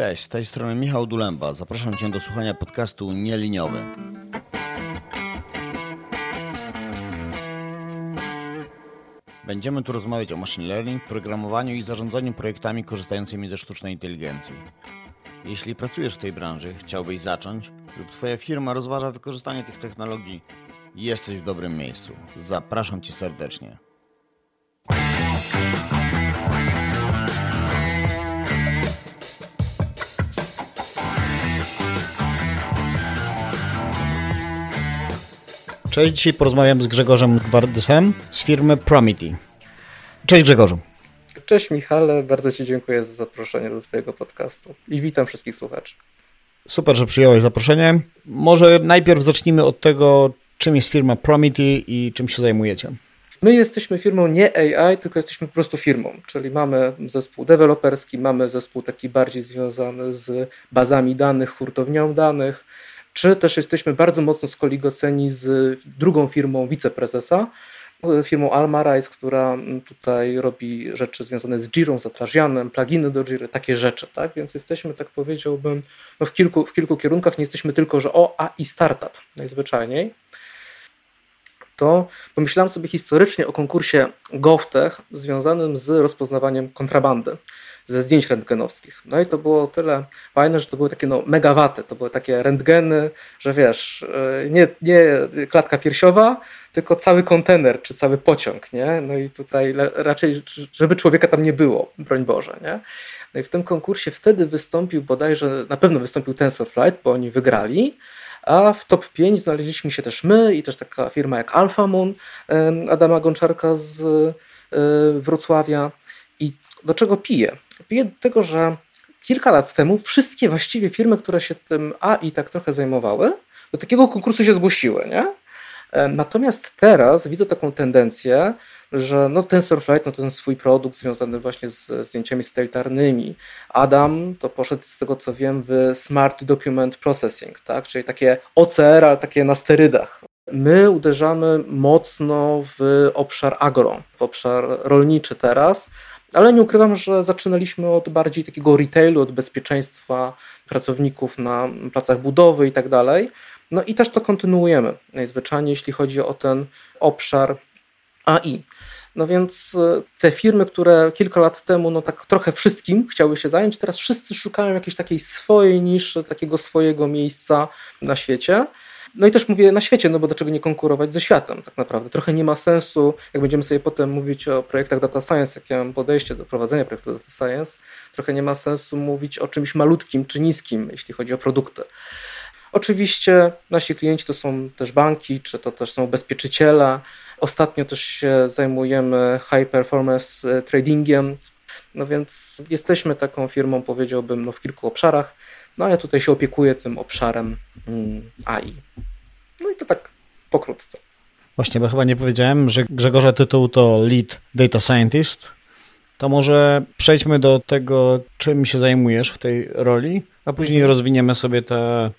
Cześć, z tej strony Michał Dulemba. Zapraszam Cię do słuchania podcastu Nieliniowy. Będziemy tu rozmawiać o machine learning, programowaniu i zarządzaniu projektami korzystającymi ze sztucznej inteligencji. Jeśli pracujesz w tej branży, chciałbyś zacząć lub Twoja firma rozważa wykorzystanie tych technologii, jesteś w dobrym miejscu. Zapraszam Cię serdecznie. Cześć, dzisiaj porozmawiam z Grzegorzem Gwardysem z firmy Promity. Cześć Grzegorzu. Cześć Michale, bardzo Ci dziękuję za zaproszenie do Twojego podcastu i witam wszystkich słuchaczy. Super, że przyjąłeś zaproszenie. Może najpierw zacznijmy od tego, czym jest firma Promity i czym się zajmujecie. My jesteśmy firmą nie AI, tylko jesteśmy po prostu firmą, czyli mamy zespół deweloperski, mamy zespół taki bardziej związany z bazami danych, hurtownią danych, czy też jesteśmy bardzo mocno skoligoceni z drugą firmą wiceprezesa, firmą Almarise, która tutaj robi rzeczy związane z Jirą, z Atlassianem, pluginy do Jiry, takie rzeczy, tak? Więc jesteśmy, tak powiedziałbym, no w, kilku, w kilku kierunkach, nie jesteśmy tylko, że o, a i startup najzwyczajniej. To pomyślałem sobie historycznie o konkursie GovTech związanym z rozpoznawaniem kontrabandy ze zdjęć rentgenowskich. No i to było tyle fajne, że to były takie no, megawaty, to były takie rentgeny, że wiesz, e, nie, nie klatka piersiowa, tylko cały kontener czy cały pociąg, nie? No i tutaj raczej, żeby człowieka tam nie było, broń Boże, nie? No i w tym konkursie wtedy wystąpił bodajże, na pewno wystąpił TensorFlight, bo oni wygrali, a w top 5 znaleźliśmy się też my i też taka firma jak Alpha Moon Adama Gonczarka z e, Wrocławia. I do czego piję? Piję do tego, że kilka lat temu wszystkie właściwie firmy, które się tym AI tak trochę zajmowały, do takiego konkursu się zgłosiły, nie? E, natomiast teraz widzę taką tendencję, że no TensorFlight, no ten swój produkt związany właśnie z zdjęciami satelitarnymi. Adam to poszedł z tego co wiem w Smart Document Processing, tak? czyli takie OCR, ale takie na sterydach. My uderzamy mocno w obszar agro, w obszar rolniczy teraz, ale nie ukrywam, że zaczynaliśmy od bardziej takiego retailu, od bezpieczeństwa pracowników na placach budowy i tak dalej. No i też to kontynuujemy najzwyczajniej, jeśli chodzi o ten obszar AI. No więc e, te firmy, które kilka lat temu no tak trochę wszystkim chciały się zająć, teraz wszyscy szukają jakiejś takiej swojej niszy, takiego swojego miejsca na świecie. No i też mówię na świecie, no bo dlaczego nie konkurować ze światem tak naprawdę. Trochę nie ma sensu, jak będziemy sobie potem mówić o projektach data science, jakie mam podejście do prowadzenia projektu data science, trochę nie ma sensu mówić o czymś malutkim czy niskim, jeśli chodzi o produkty. Oczywiście nasi klienci to są też banki, czy to też są ubezpieczyciele. Ostatnio też się zajmujemy high performance e, tradingiem, no więc jesteśmy taką firmą, powiedziałbym, no w kilku obszarach. No ja tutaj się opiekuję tym obszarem mm, AI. No i to tak pokrótce. Właśnie, bo chyba nie powiedziałem, że Grzegorza tytuł to Lead Data Scientist. To może przejdźmy do tego, czym się zajmujesz w tej roli, a później mhm. rozwiniemy sobie te,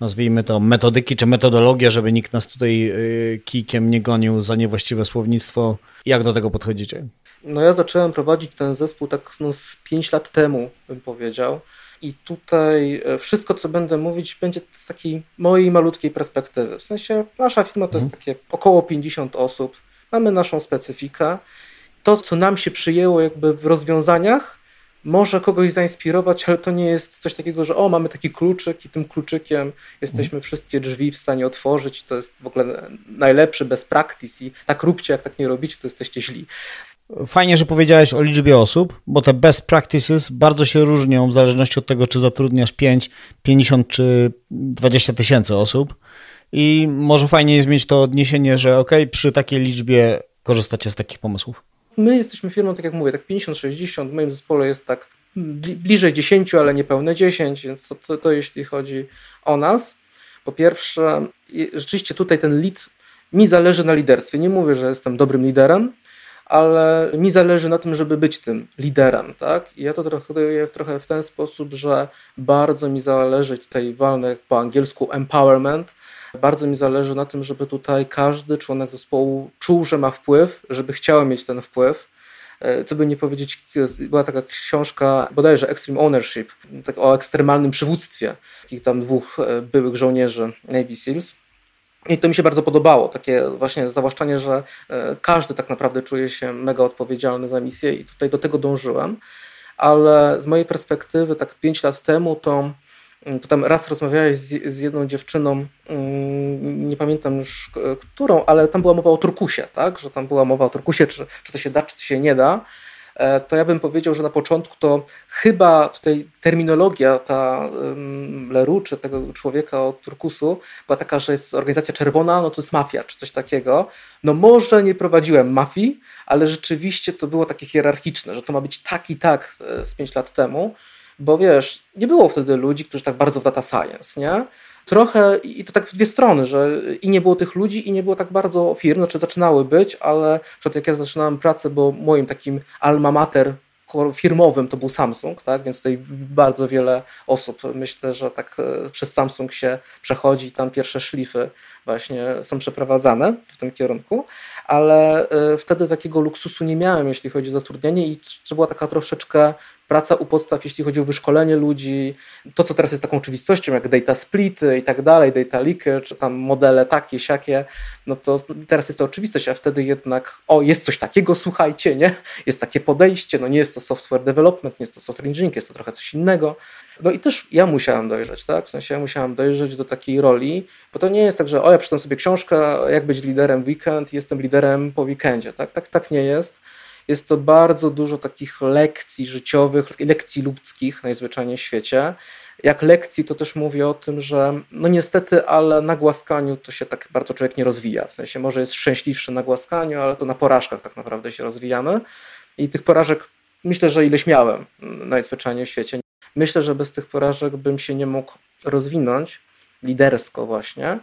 nazwijmy to, metodyki czy metodologię, żeby nikt nas tutaj y, kijkiem nie gonił za niewłaściwe słownictwo. Jak do tego podchodzicie? No ja zacząłem prowadzić ten zespół tak no, z 5 lat temu, bym powiedział. I tutaj e, wszystko, co będę mówić, będzie z takiej mojej malutkiej perspektywy. W sensie nasza firma to jest mhm. takie około 50 osób, mamy naszą specyfikę. To, co nam się przyjęło jakby w rozwiązaniach, może kogoś zainspirować, ale to nie jest coś takiego, że o, mamy taki kluczyk i tym kluczykiem jesteśmy mhm. wszystkie drzwi w stanie otworzyć. To jest w ogóle najlepszy best practice i tak róbcie, jak tak nie robicie, to jesteście źli. Fajnie, że powiedziałeś o liczbie osób, bo te best practices bardzo się różnią w zależności od tego, czy zatrudniasz 5, 50 czy 20 tysięcy osób. I może fajnie jest mieć to odniesienie, że ok, przy takiej liczbie korzystacie z takich pomysłów. My jesteśmy firmą, tak jak mówię, tak 50-60, w moim zespole jest tak bliżej 10, ale niepełne 10, więc to, to, to jeśli chodzi o nas. Po pierwsze, rzeczywiście tutaj ten lead, mi zależy na liderstwie. Nie mówię, że jestem dobrym liderem, ale mi zależy na tym, żeby być tym liderem, tak? I ja to traktuję trochę w ten sposób, że bardzo mi zależy, tutaj walnę po angielsku empowerment, bardzo mi zależy na tym, żeby tutaj każdy członek zespołu czuł, że ma wpływ, żeby chciał mieć ten wpływ, e, co by nie powiedzieć, była taka książka bodajże Extreme Ownership, tak o ekstremalnym przywództwie takich tam dwóch e, byłych żołnierzy Navy SEALs. I to mi się bardzo podobało, takie właśnie zawłaszczanie, że każdy tak naprawdę czuje się mega odpowiedzialny za misję i tutaj do tego dążyłem. Ale z mojej perspektywy, tak 5 lat temu, to Mm, to tam raz rozmawiałeś z, z, jedną dziewczyną, mm, nie pamiętam już którą, ale tam była mowa o turkusie, tak? Że tam była mowa o turkusie, czy, czy to się da, czy to się nie da. E, to ja bym powiedział, że na początku to chyba tutaj terminologia ta Leru, czy tego człowieka od turkusu, była taka, że jest organizacja czerwona, no to jest mafia, czy coś takiego. No może nie prowadziłem mafii, ale rzeczywiście to było takie hierarchiczne, że to ma być tak i tak e, z pięć lat temu bo wiesz, nie było wtedy ludzi, którzy tak bardzo w data science, nie? Trochę, i to tak w dwie strony, że i nie było tych ludzi, i nie było tak bardzo firm, znaczy zaczynały być, ale przed jak ja zaczynałem pracę, bo moim takim alma mater firmowym to był Samsung, tak? więc tutaj bardzo wiele osób myślę, że tak e, przez Samsung się przechodzi, tam pierwsze szlify właśnie są przeprowadzane w tym kierunku, ale e, wtedy takiego luksusu nie miałem, jeśli chodzi o zatrudnienie i to była taka troszeczkę praca u podstaw, jeśli chodzi o wyszkolenie ludzi, to co teraz jest taką oczywistością, jak data splity i tak dalej, data leakage, czy tam modele takie, siakie, no to teraz jest to oczywistość, a wtedy jednak, o, jest coś takiego, słuchajcie, nie? Jest takie podejście, no nie jest to software development, nie jest to software engineering, jest to trochę coś innego. No i też ja musiałem dojrzeć, tak? W sensie ja musiałem dojrzeć do takiej roli, bo to nie jest tak, że o, ja przeczytam sobie książkę, jak być liderem weekend, jestem liderem po weekendzie, tak? Tak, tak nie jest jest to bardzo dużo takich lekcji życiowych, lekcji ludzkich najzwyczajniej w świecie. Jak lekcji, to też mówię o tym, że no niestety, ale na głaskaniu to się tak bardzo człowiek nie rozwija. W sensie może jest szczęśliwszy na głaskaniu, ale to na porażkach tak naprawdę się rozwijamy. I tych porażek myślę, że ileś miałem najzwyczajniej w świecie. Myślę, że bez tych porażek bym się nie mógł rozwinąć lidersko właśnie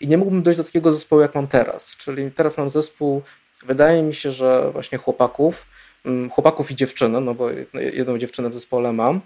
i nie mógłbym dojść do takiego zespołu, jak mam teraz. Czyli teraz mam zespół Wydaje mi się, że właśnie chłopaków, mm, chłopaków i dziewczyny, no bo jedną dziewczynę w zespole mam,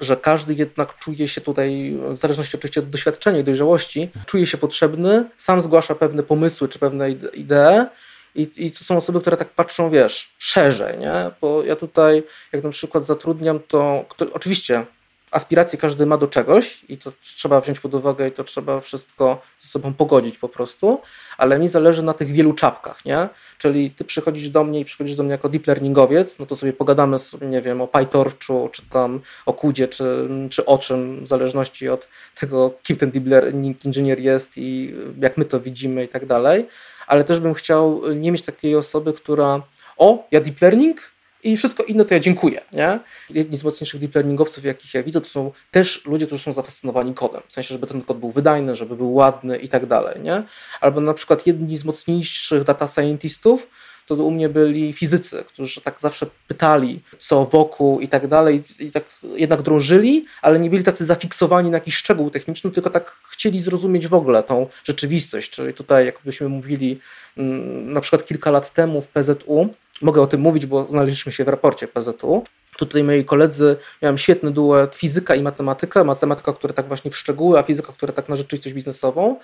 że każdy jednak czuje się tutaj, w zależności oczywiście od doświadczenia i dojrzałości, czuje się potrzebny, sam zgłasza pewne pomysły czy pewne idee i, i to są osoby, które tak patrzą, wiesz, szerzej, nie? Bo ja tutaj, jak na przykład zatrudniam, to kto, oczywiście aspiracje każdy ma do czegoś i to trzeba wziąć pod uwagę i to trzeba wszystko ze sobą pogodzić po prostu, ale mi zależy na tych wielu czapkach, nie? Czyli ty przychodzisz do mnie i przychodzisz do mnie jako deep learningowiec, no to sobie pogadamy sobie, nie wiem, o PyTorchu, czy tam o Kudzie, czy, czy o czym, w zależności od tego, kim ten deep learning engineer jest i jak my to widzimy i tak dalej, ale też bym chciał nie mieć takiej osoby, która o, ja deep learning, i wszystko inne to ja dziękuję. Nie? Jedni z mocniejszych deep learningowców, jakich ja widzę, to są też ludzie, którzy są zafascynowani kodem. W sensie, żeby ten kod był wydajny, żeby był ładny i tak dalej. Nie? Albo na przykład jedni z mocniejszych data scientistów, to u mnie byli fizycy, którzy tak zawsze pytali, co wokół i tak dalej, i tak jednak drążyli, ale nie byli tacy zafiksowani na jakiś szczegół techniczny, tylko tak chcieli zrozumieć w ogóle tą rzeczywistość. Czyli tutaj, jakbyśmy mówili mm, na przykład kilka lat temu w PZU, mogę o tym mówić, bo znaleźliśmy się w raporcie PZU. Tutaj moi koledzy, miałem świetny duet fizyka i matematyka, matematyka, która tak właśnie w szczegóły, a fizyka, która tak na rzeczywistość biznesową.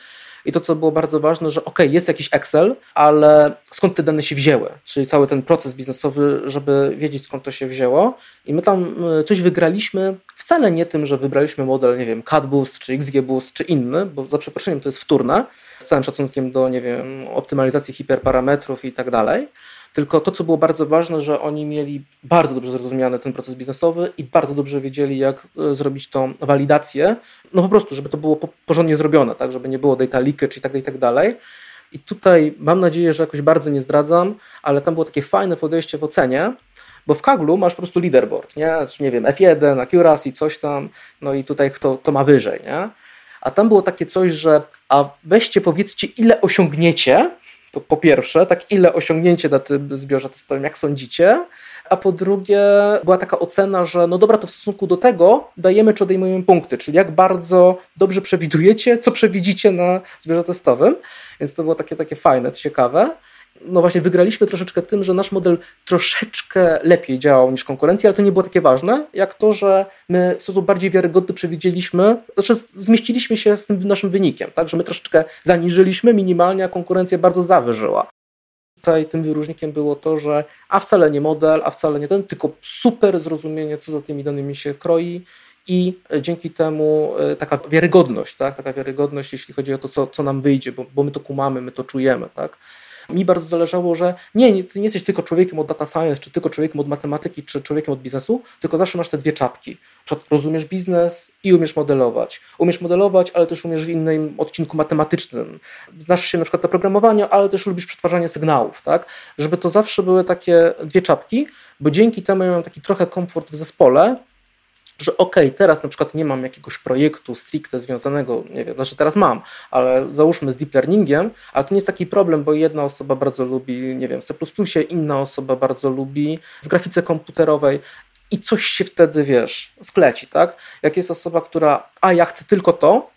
I to, co było bardzo ważne, że ok, jest jakiś Excel, ale skąd te dane się wzięły? Czyli cały ten proces biznesowy, żeby wiedzieć skąd to się wzięło. I my tam e, coś wygraliśmy, wcale nie tym, że wybraliśmy model, nie wiem, CADBoost, czy XGBoost, czy inny, bo za przeproszeniem to jest wtórne, z całym szacunkiem do, nie wiem, optymalizacji hiperparametrów i tak dalej tylko to, co było bardzo ważne, że oni mieli bardzo dobrze zrozumiany ten proces biznesowy i bardzo dobrze wiedzieli, jak e, zrobić tą walidację, no po prostu, żeby to było porządnie zrobione, tak, żeby nie było data leakage i tak, i tak dalej. I tutaj mam nadzieję, że jakoś bardzo nie zdradzam, ale tam było takie fajne podejście w ocenie, bo w Kaglu masz po prostu leaderboard, nie? nie wiem, F1, accuracy, coś tam, no i tutaj kto to ma wyżej, nie? A tam było takie coś, że a weźcie powiedzcie ile osiągniecie to po pierwsze, tak ile osiągnięcie na tym zbiorze testowym, jak sądzicie? A po drugie, była taka ocena, że no dobra, to w stosunku do tego dajemy czy odejmujemy punkty, czyli jak bardzo dobrze przewidujecie, co przewidzicie na zbiorze testowym. Więc to było takie, takie fajne, ciekawe no właśnie wygraliśmy troszeczkę tym, że nasz model troszeczkę lepiej działał niż konkurencja, ale to nie było takie ważne, jak to, że my w sposób bardziej wiarygodny przewidzieliśmy, znaczy zmieściliśmy się z tym naszym wynikiem, tak, że my troszeczkę zaniżyliśmy minimalnie, a konkurencja bardzo zawyżyła. Tutaj tym wyróżnikiem było to, że a wcale nie model, a wcale nie ten, tylko super zrozumienie, co za tymi danymi się kroi i dzięki temu e, taka wiarygodność, tak? taka wiarygodność, jeśli chodzi o to, co, co nam wyjdzie, bo, bo my to kumamy, my to czujemy. Tak? Mi bardzo zależało, że nie, nie, ty nie jesteś tylko człowiekiem od data science, czy tylko człowiekiem od matematyki, czy człowiekiem od biznesu, tylko zawsze masz te dwie czapki. Rozumiesz biznes i umiesz modelować. Umiesz modelować, ale też umiesz w innym odcinku matematycznym. Znasz się na przykład na programowaniu, ale też lubisz przetwarzanie sygnałów, tak? Żeby to zawsze były takie dwie czapki, bo dzięki temu ja mam taki trochę komfort w zespole, że ok, teraz na przykład nie mam jakiegoś projektu stricte związanego, nie wiem, znaczy teraz mam, ale załóżmy z deep learningiem, ale to nie jest taki problem, bo jedna osoba bardzo lubi, nie wiem, w C++, inna osoba bardzo lubi w grafice komputerowej i coś się wtedy, wiesz, skleci, tak? Jak jest osoba, która, a ja chcę tylko to,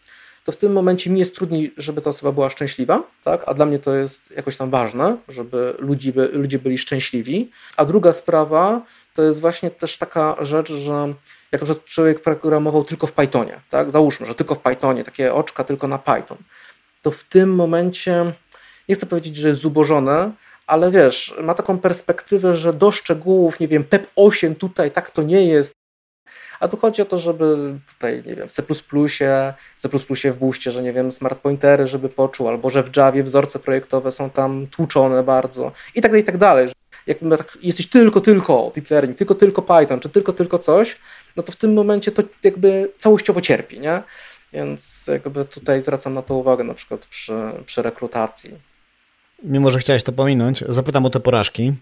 to w tym momencie mi jest trudniej, żeby ta osoba była szczęśliwa, tak? a dla mnie to jest jakoś tam ważne, żeby by, ludzie byli szczęśliwi. A druga sprawa to jest właśnie też taka rzecz, że jak na przykład człowiek programował tylko w Pythonie, tak? załóżmy, że tylko w Pythonie, takie oczka tylko na Python, to w tym momencie, nie chcę powiedzieć, że jest zubożone, ale wiesz, ma taką perspektywę, że do szczegółów, nie wiem, PEP 8 tutaj tak to nie jest, a tu chodzi o to, żeby tutaj, nie wiem, w C++, C++ w Boostie, że nie wiem, smart pointery, żeby poczuł, albo że w Javie wzorce projektowe są tam tłuczone bardzo i tak dalej, i tak dalej. Jak tak, jesteś tylko, tylko deep learning, tylko, tylko Python, czy tylko, tylko coś, no to w tym momencie to jakby całościowo cierpi, nie? Więc jakby tutaj zwracam na to uwagę na przykład przy, przy rekrutacji. Mimo, że chciałeś to pominąć, zapytam o te porażki.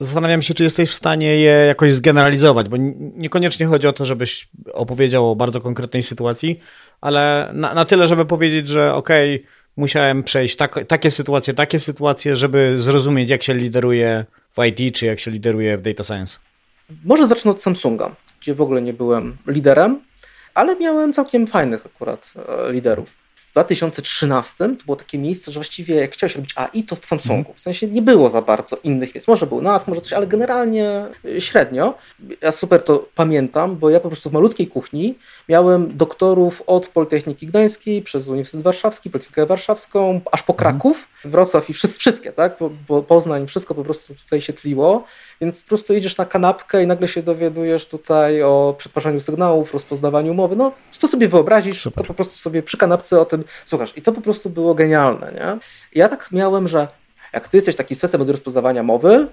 Zastanawiam się, czy jesteś w stanie je jakoś zgeneralizować, bo niekoniecznie chodzi o to, żebyś opowiedział o bardzo konkretnej sytuacji, ale na, na tyle, żeby powiedzieć, że okej, okay, musiałem przejść tak, takie sytuacje, takie sytuacje, żeby zrozumieć, jak się lideruje w IT, czy jak się lideruje w data science. Może zacznę od Samsunga, gdzie w ogóle nie byłem liderem, ale miałem całkiem fajnych akurat e, liderów. W 2013 to było takie miejsce, że właściwie jak chciałeś robić AI, to w Samsungu. W sensie nie było za bardzo innych miejsc. Może był nas, może coś, ale generalnie y, średnio. Ja super to pamiętam, bo ja po prostu w malutkiej kuchni miałem doktorów od Politechniki Gdańskiej, przez Uniwersytet Warszawski, Politechnikę Warszawską, aż po Kraków, Wrocław i wszystkie, tak? Bo Poznań, wszystko po prostu tutaj się tliło. Więc po prostu idziesz na kanapkę i nagle się dowiadujesz tutaj o przetwarzaniu sygnałów, rozpoznawaniu mowy. No, co sobie wyobrazisz, Super. to po prostu sobie przy kanapce o tym słuchasz. I to po prostu było genialne, nie? ja tak miałem, że jak ty jesteś taki sesem od rozpoznawania mowy,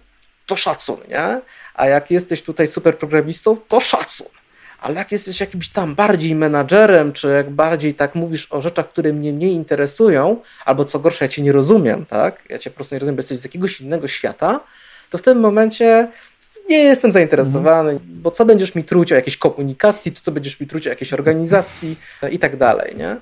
to szacun, nie? A jak jesteś tutaj super programistą, to szacun. Ale jak jesteś jakimś tam bardziej menadżerem, czy jak bardziej tak mówisz o rzeczach, które mnie nie interesują, albo co gorsze, ja cię nie rozumiem, tak? Ja cię po prostu nie rozumiem, bo jesteś z jakiegoś innego świata, to w tym momencie nie jestem zainteresowany, bo co będziesz mi truć o jakiejś komunikacji, czy co będziesz mi truć o jakiejś organizacji i tak dalej, nie?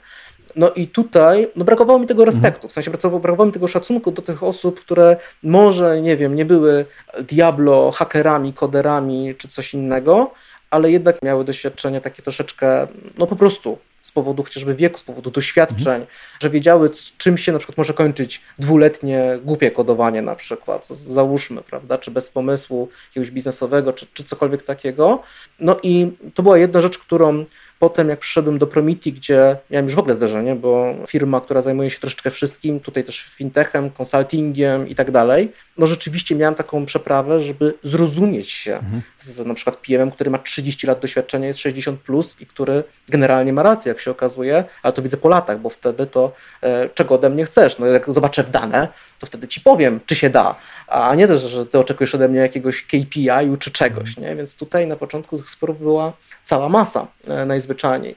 No i tutaj no brakowało mi tego mhm. respektu, w sensie brakowało mi tego szacunku do tych osób, które może, nie wiem, nie były Diablo, hakerami, koderami czy coś innego, ale jednak miały doświadczenie takie troszeczkę, no po prostu z powodu chociażby wieku, z powodu doświadczeń, mhm. że wiedziały, czym się na przykład może kończyć dwuletnie głupie kodowanie na przykład, załóżmy, prawda, czy bez pomysłu jakiegoś biznesowego, czy, czy cokolwiek takiego. No i to była jedna rzecz, którą Potem jak przyszedłem do Promiti, gdzie miałem już w ogóle zdarzenie, bo firma, która zajmuje się troszeczkę wszystkim, tutaj też fintechem, consultingiem i tak dalej, no rzeczywiście miałem taką przeprawę, żeby zrozumieć się mhm. z na przykład PM, który ma 30 lat doświadczenia, jest 60 plus i który generalnie ma rację, jak się okazuje, ale to widzę po latach, bo wtedy to e, czego ode mnie chcesz? No jak zobaczę w dane, to wtedy ci powiem, czy się da, a nie też, że ty oczekujesz ode mnie jakiegoś KPI-u czy czegoś, nie? Więc tutaj na początku tych sporów była cała masa e, najzwyczajniej.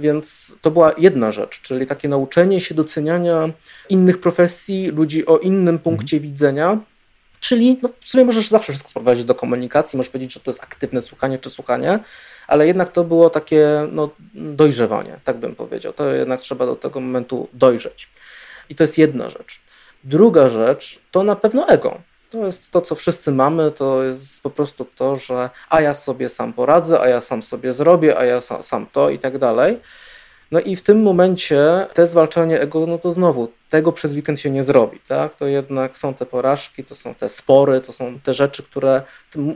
Więc to była jedna rzecz, czyli takie nauczenie się doceniania innych profesji, ludzi o innym mhm. punkcie mhm. widzenia. Czyli no, w sumie możesz zawsze wszystko sprowadzić do komunikacji, możesz powiedzieć, że to jest aktywne słuchanie czy słuchanie, ale jednak to było takie no, dojrzewanie, tak bym powiedział. To jednak trzeba do tego momentu dojrzeć. I to jest jedna rzecz. Druga rzecz to na pewno ego. To jest to, co wszyscy mamy, to jest po prostu to, że a ja sobie sam poradzę, a ja sam sobie zrobię, a ja sam, sam to i tak dalej. No i w tym momencie te zwalczanie ego, no to znowu tego przez weekend się nie zrobi, tak? To jednak są te porażki, to są te spory, to są te rzeczy, które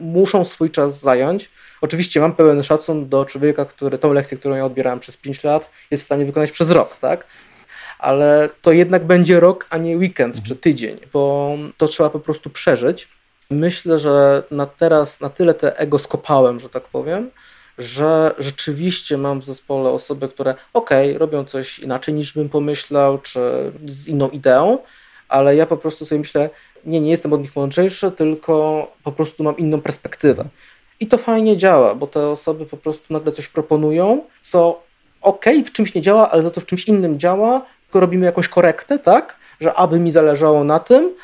muszą swój czas zająć. Oczywiście mam pełen szacun do człowieka, który tą lekcję, którą ja odbierałem przez 5 lat, jest w stanie wykonać przez rok, tak? Ale to jednak będzie rok, a nie weekend czy tydzień, bo to trzeba po prostu przeżyć. Myślę, że na teraz na tyle te ego skopałem, że tak powiem, że rzeczywiście mam w zespole osoby, które ok, robią coś inaczej niż bym pomyślał, czy z inną ideą, ale ja po prostu sobie myślę, nie, nie jestem od nich mądrzejszy, tylko po prostu mam inną perspektywę. I to fajnie działa, bo te osoby po prostu nagle coś proponują, co ok, w czymś nie działa, ale za to w czymś innym działa, tylko robimy jakąś korektę, tak? Że aby mi zależało na tym,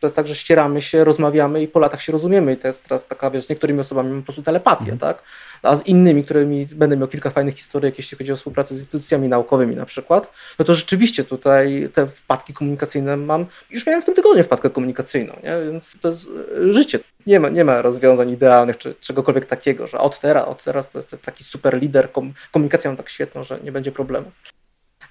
to jest tak, że ścieramy się, rozmawiamy i po latach się rozumiemy. I to jest teraz taka, wiesz, z niektórymi osobami mam po prostu telepatię, mm. tak? A z innymi, którymi będę miał kilka fajnych historii, jeśli chodzi o współpracę z instytucjami naukowymi na przykład, no to rzeczywiście tutaj te wpadki komunikacyjne mam, już miałem w tym tygodniu wpadkę komunikacyjną, nie? Więc to jest e, życie. Nie ma, nie ma rozwiązań idealnych, czy czegokolwiek takiego, że od teraz, od teraz to jest taki super lider, komunikacją tak świetną, że nie będzie problemów.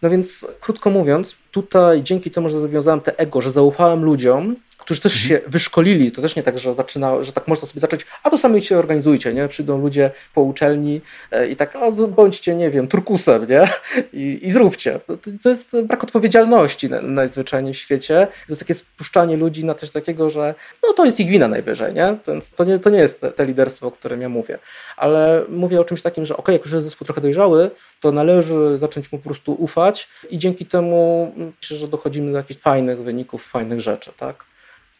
No więc krótko mówiąc, tutaj dzięki temu, że zawiązałem te ego, że zaufałem ludziom, którzy też mhm. się wyszkolili, to też nie tak, że zaczyna, że tak można sobie zacząć, a to sami się organizujcie, nie? Przyjdą ludzie po uczelni e, i tak, a bądźcie, nie wiem, turkusem, nie? I, i zróbcie. To, to, jest brak odpowiedzialności na, najzwyczajniej w świecie. To jest takie spuszczanie ludzi na coś takiego, że no to jest ich wina najwyżej, nie? To, nie, to nie jest te, te liderstwo, o którym ja mówię. Ale mówię o czymś takim, że ok, jak już jest zespół trochę dojrzały, to należy zacząć mu po prostu ufać i dzięki temu myślę, że dochodzimy do jakichś fajnych wyników, fajnych rzeczy, tak?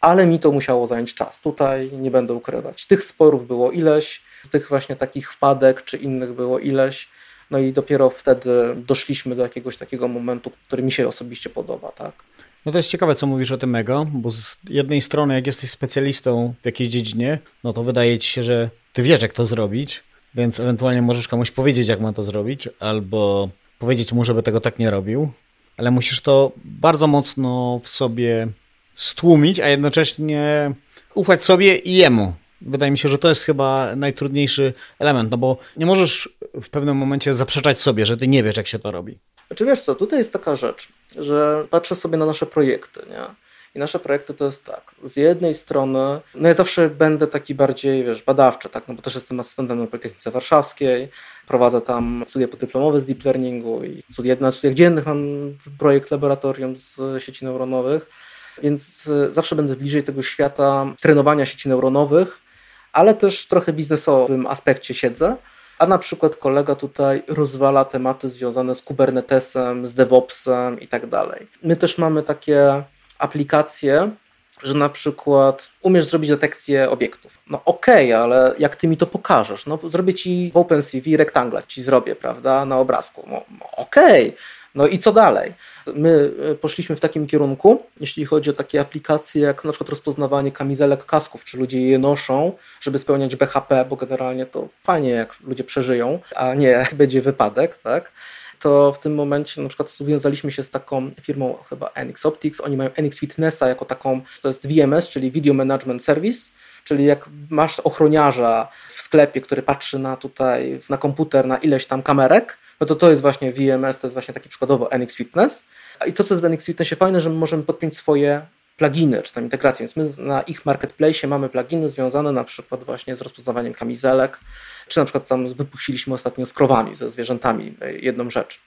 ale mi to musiało zająć czas. Tutaj nie będę ukrywać. Tych sporów było ileś, tych właśnie takich wpadek czy innych było ileś. No i dopiero wtedy doszliśmy do jakiegoś takiego momentu, który mi się osobiście podoba, tak? No to jest ciekawe, co mówisz o tym ego, bo z jednej strony, jak jesteś specjalistą w jakiejś dziedzinie, no to wydaje ci się, że ty wiesz, jak to zrobić, więc ewentualnie możesz komuś powiedzieć, jak ma to zrobić, albo powiedzieć mu, żeby tego tak nie robił, ale musisz to bardzo mocno w sobie stłumić, a jednocześnie ufać sobie i jemu. Wydaje mi się, że to jest chyba najtrudniejszy element, no bo nie możesz w pewnym momencie zaprzeczać sobie, że ty nie wiesz, jak się to robi. Znaczy wiesz co, tutaj jest taka rzecz, że patrzę sobie na nasze projekty, nie? I nasze projekty to jest tak, z jednej strony, no ja zawsze będę taki bardziej, wiesz, badawczy, tak, no bo też jestem asystentem na Politechnice Warszawskiej, prowadzę tam studia podyplomowe z deep learningu i studia, na studiach dziennych mam projekt laboratorium z sieci neuronowych, więc e, zawsze będę bliżej tego świata trenowania sieci neuronowych, ale też trochę biznesowym aspekcie siedzę. A na przykład kolega tutaj rozwala tematy związane z Kubernetesem, z DevOpsem i tak dalej. My też mamy takie aplikacje, że na przykład umiesz zrobić detekcję obiektów. No okej, okay, ale jak ty mi to pokażesz? No zrobię ci w OpenCV rektangla, ci zrobię, prawda, na obrazku. No, no okej, okay. No i co dalej? My e, poszliśmy w takim kierunku, jeśli chodzi o takie aplikacje jak na przykład rozpoznawanie kamizelek kasków, czy ludzie je noszą, żeby spełniać BHP, bo generalnie to fajnie jak ludzie przeżyją, a nie jak będzie wypadek, tak? To w tym momencie na przykład związaliśmy się z taką firmą chyba NX Optics, oni mają NX Fitnessa jako taką, to jest VMS, czyli Video Management Service, czyli jak masz ochroniarza w sklepie, który patrzy na tutaj, na komputer, na ileś tam kamerek, no to to jest właśnie VMS, to jest właśnie taki przykładowo NX Fitness. I to, co jest w NX Fitnessie fajne, że my możemy podpiąć swoje pluginy, czy tam integracje, więc my na ich marketplace mamy pluginy związane na przykład właśnie z rozpoznawaniem kamizelek, czy na przykład tam wypuściliśmy ostatnio z krowami, ze zwierzętami e, jedną rzecz.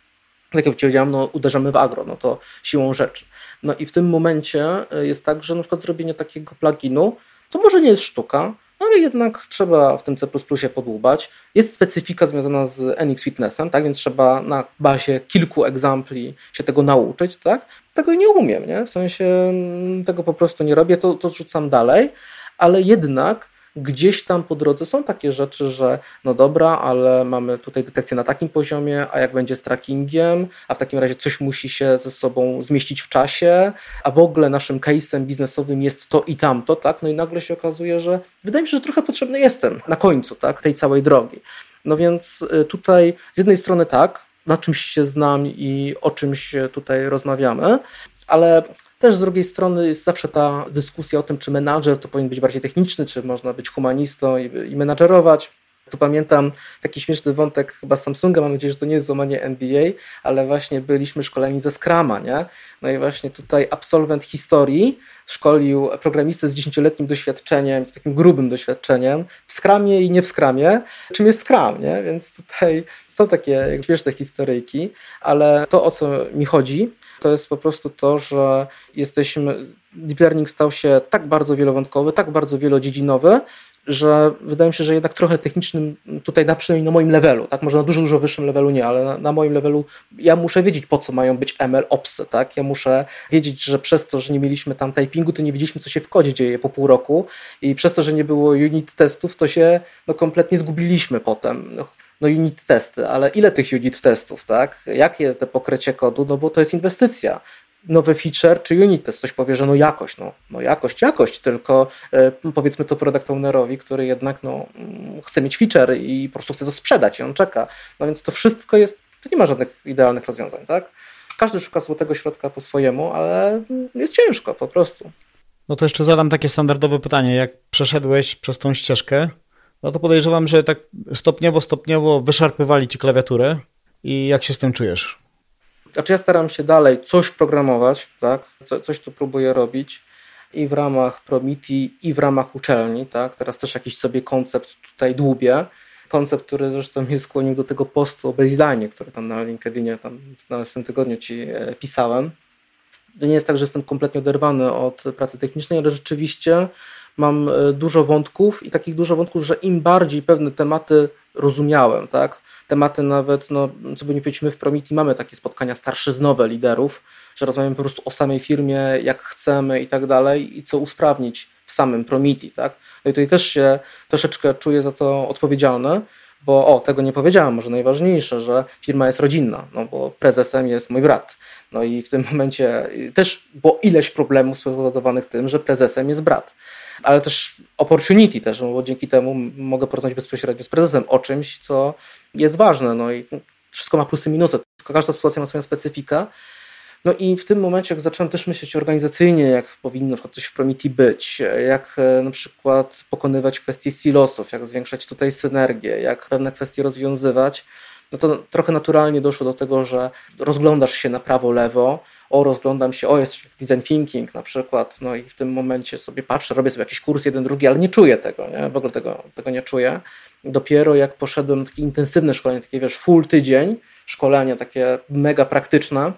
Tak jak powiedziałem, no, uderzamy w agro, no to siłą rzeczy. No i w tym momencie e, jest tak, że na przykład zrobienie takiego pluginu to może nie jest sztuka, ale jednak trzeba w tym C++ podłubać. Jest specyfika związana z NX Fitnessem, tak, więc trzeba na bazie kilku egzampli się tego nauczyć, tak. Tego nie umiem, nie? w sensie mm, tego po prostu nie robię, to, to rzucam dalej, ale jednak gdzieś tam po drodze są takie rzeczy, że no dobra, ale mamy tutaj detekcję na takim poziomie, a jak będzie z trackingiem, a w takim razie coś musi się ze sobą zmieścić w czasie, a w ogóle naszym case'em biznesowym jest to i tamto, tak? No i nagle się okazuje, że wydaje mi się, że trochę potrzebny jestem na końcu, tak? Tej całej drogi. No więc y, tutaj z jednej strony tak, na czymś się znam i o czymś tutaj rozmawiamy, ale też z drugiej strony jest zawsze ta dyskusja o tym, czy menadżer to powinien być bardziej techniczny, czy można być humanistą i, i menadżerować. Tu pamiętam taki śmieszny wątek chyba Samsunga, mam nadzieję, że to nie jest złamanie NDA, ale właśnie byliśmy szkoleni ze Scrama, nie? No i właśnie tutaj absolwent historii szkolił programistę z dziesięcioletnim doświadczeniem, takim grubym doświadczeniem w Scramie i nie w Scramie. Czym jest Scrum, nie? Więc tutaj są takie śmieszne historyjki, ale to o co mi chodzi, to jest po prostu to, że jesteśmy, deep learning stał się tak bardzo wielowątkowy, tak bardzo wielodziedzinowy, że wydaje mi się, że jednak trochę technicznym tutaj na przynajmniej na moim levelu, tak, może na dużo, dużo wyższym levelu nie, ale na, na, moim levelu ja muszę wiedzieć po co mają być ML opsy, tak, ja muszę wiedzieć, że przez to, że nie mieliśmy tam typingu, to nie wiedzieliśmy co się w kodzie dzieje po pół roku i przez to, że nie było unit testów, to się no, kompletnie zgubiliśmy potem. No, no unit testy, ale ile tych unit testów, tak? Jakie te pokrycie kodu? No bo to jest inwestycja nowy feature czy unit test. Ktoś powie, że no jakość, no, no jakość, jakość, tylko e, powiedzmy to product ownerowi, który jednak no, mm, chce mieć feature i po prostu chce to sprzedać i on czeka. No więc to wszystko jest, to nie ma żadnych idealnych rozwiązań, tak? Każdy szuka złotego środka po swojemu, ale jest ciężko po prostu. No to jeszcze zadam takie standardowe pytanie. Jak przeszedłeś przez tą ścieżkę, no to podejrzewam, że tak stopniowo, stopniowo wyszarpywali ci klawiaturę i jak się z tym czujesz? Znaczy ja staram się dalej coś programować, tak? Co, coś tu próbuję robić i w ramach Promiti, i w ramach uczelni, tak? Teraz też jakiś sobie koncept tutaj dłubię. Koncept, który zresztą mnie skłonił do tego postu o baseline, który tam na LinkedInie tam na tym tygodniu ci e, pisałem. To nie jest tak, że jestem kompletnie oderwany od pracy technicznej, ale rzeczywiście mam e, dużo wątków i takich dużo wątków, że im bardziej pewne tematy rozumiałem, tak? tematy nawet, no, co by nie powiedzieć, my w Promiti mamy takie spotkania starszyznowe liderów, że rozmawiamy po prostu o samej firmie, jak chcemy i tak dalej i co usprawnić w samym Promiti, tak? No i tutaj też się troszeczkę czuję za to odpowiedzialny, bo o, tego nie powiedziałem, może najważniejsze, że firma jest rodzinna, no bo prezesem jest mój brat. No i w tym momencie też było ileś problemów spowodowanych tym, że prezesem jest brat ale też opportunity też, bo dzięki temu mogę porozmawiać bezpośrednio z prezesem o czymś, co jest ważne. No i wszystko ma plusy i minusy. Każda sytuacja ma swoją specyfikę. No i w tym momencie, jak zacząłem też myśleć organizacyjnie, jak powinno coś w Promiti być, jak e, na przykład pokonywać kwestie silosów, jak zwiększać tutaj synergię, jak pewne kwestie rozwiązywać, no to trochę naturalnie doszło do tego, że rozglądasz się na prawo, lewo, o rozglądam się, o jest design thinking na przykład, no i w tym momencie sobie patrzę, robię sobie jakiś kurs jeden, drugi, ale nie czuję tego, nie? w ogóle tego, tego nie czuję. Dopiero jak poszedłem na takie intensywne szkolenie, takie wiesz, full tydzień, szkolenie takie mega praktyczne,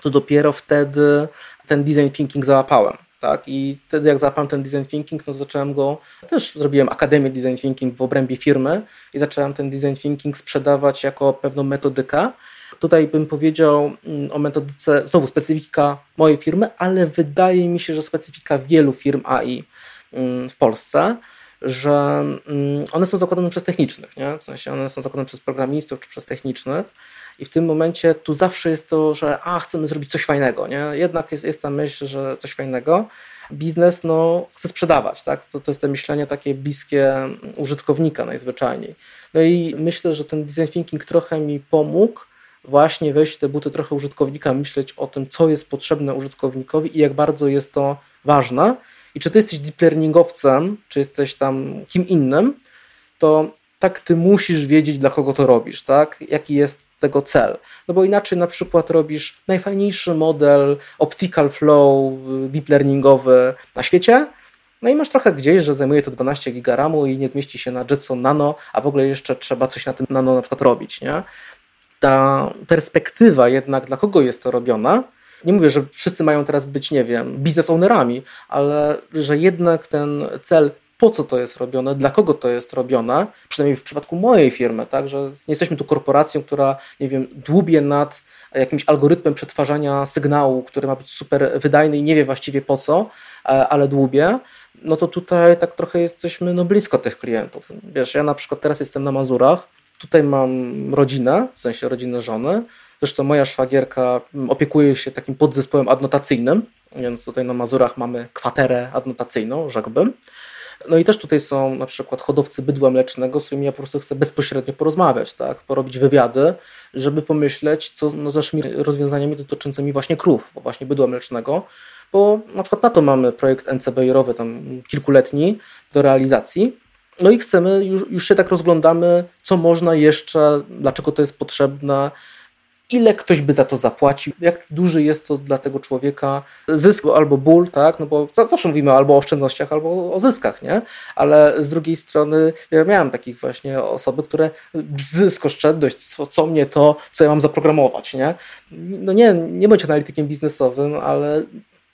to dopiero wtedy ten design thinking załapałem. Tak? I wtedy jak załapałem ten design thinking, no zacząłem go, też zrobiłem akademię design thinking w obrębie firmy i zacząłem ten design thinking sprzedawać jako pewną metodykę. Tutaj bym powiedział mm, o metodyce, znowu specyfika mojej firmy, ale wydaje mi się, że specyfika wielu firm AI mm, w Polsce, że mm, one są zakładane przez technicznych, nie? w sensie one są zakładane przez programistów czy przez technicznych i w tym momencie tu zawsze jest to, że a, chcemy zrobić coś fajnego, nie? Jednak jest, jest ta myśl, że coś fajnego. Biznes no, chce sprzedawać, tak? To, to jest to myślenie takie bliskie użytkownika najzwyczajniej. No i myślę, że ten design thinking trochę mi pomógł właśnie wejść w te buty trochę użytkownika, myśleć o tym, co jest potrzebne użytkownikowi i jak bardzo jest to ważne. I czy ty jesteś deep learningowcem, czy jesteś tam kim innym, to tak ty musisz wiedzieć, dla kogo to robisz, tak? Jaki jest tego cel. No bo inaczej na przykład robisz najfajniejszy model optical flow deep learningowy na świecie, no i masz trochę gdzieś, że zajmuje to 12 gigaramu i nie zmieści się na Jetson Nano, a w ogóle jeszcze trzeba coś na tym nano na przykład robić, nie? Ta perspektywa jednak, dla kogo jest to robione, nie mówię, że wszyscy mają teraz być, nie wiem, biznes ownerami, ale że jednak ten cel po co to jest robione, dla kogo to jest robione, przynajmniej w przypadku mojej firmy, tak, że nie jesteśmy tu korporacją, która, nie wiem, dłubie nad jakimś algorytmem przetwarzania sygnału, który ma być super wydajny i nie wie właściwie po co, e, ale dłubie, no to tutaj tak trochę jesteśmy no, blisko tych klientów. Wiesz, ja na przykład teraz jestem na Mazurach, tutaj mam rodzinę, w sensie rodzinę żony, zresztą moja szwagierka opiekuje się takim podzespołem adnotacyjnym, więc tutaj na Mazurach mamy kwaterę adnotacyjną, rzekłbym. No i też tutaj są na przykład hodowcy bydła mlecznego, z którymi ja po prostu chcę bezpośrednio porozmawiać, tak? porobić wywiady, żeby pomyśleć, co no, z naszymi rozwiązaniami dotyczącymi właśnie krów, właśnie bydła mlecznego, bo na przykład na to mamy projekt NCBR-owy, tam kilkuletni do realizacji. No i chcemy, już, już się tak rozglądamy, co można jeszcze, dlaczego to jest potrzebne, ile ktoś by za to zapłacił, jak duży jest to dla tego człowieka zysk albo ból, tak? No bo zawsze mówimy albo o oszczędnościach, albo o zyskach, nie? Ale z drugiej strony ja miałem takich właśnie osoby, które zysk, oszczędność, co, co mnie to, co ja mam zaprogramować, nie? No nie, nie bądź analitykiem biznesowym, ale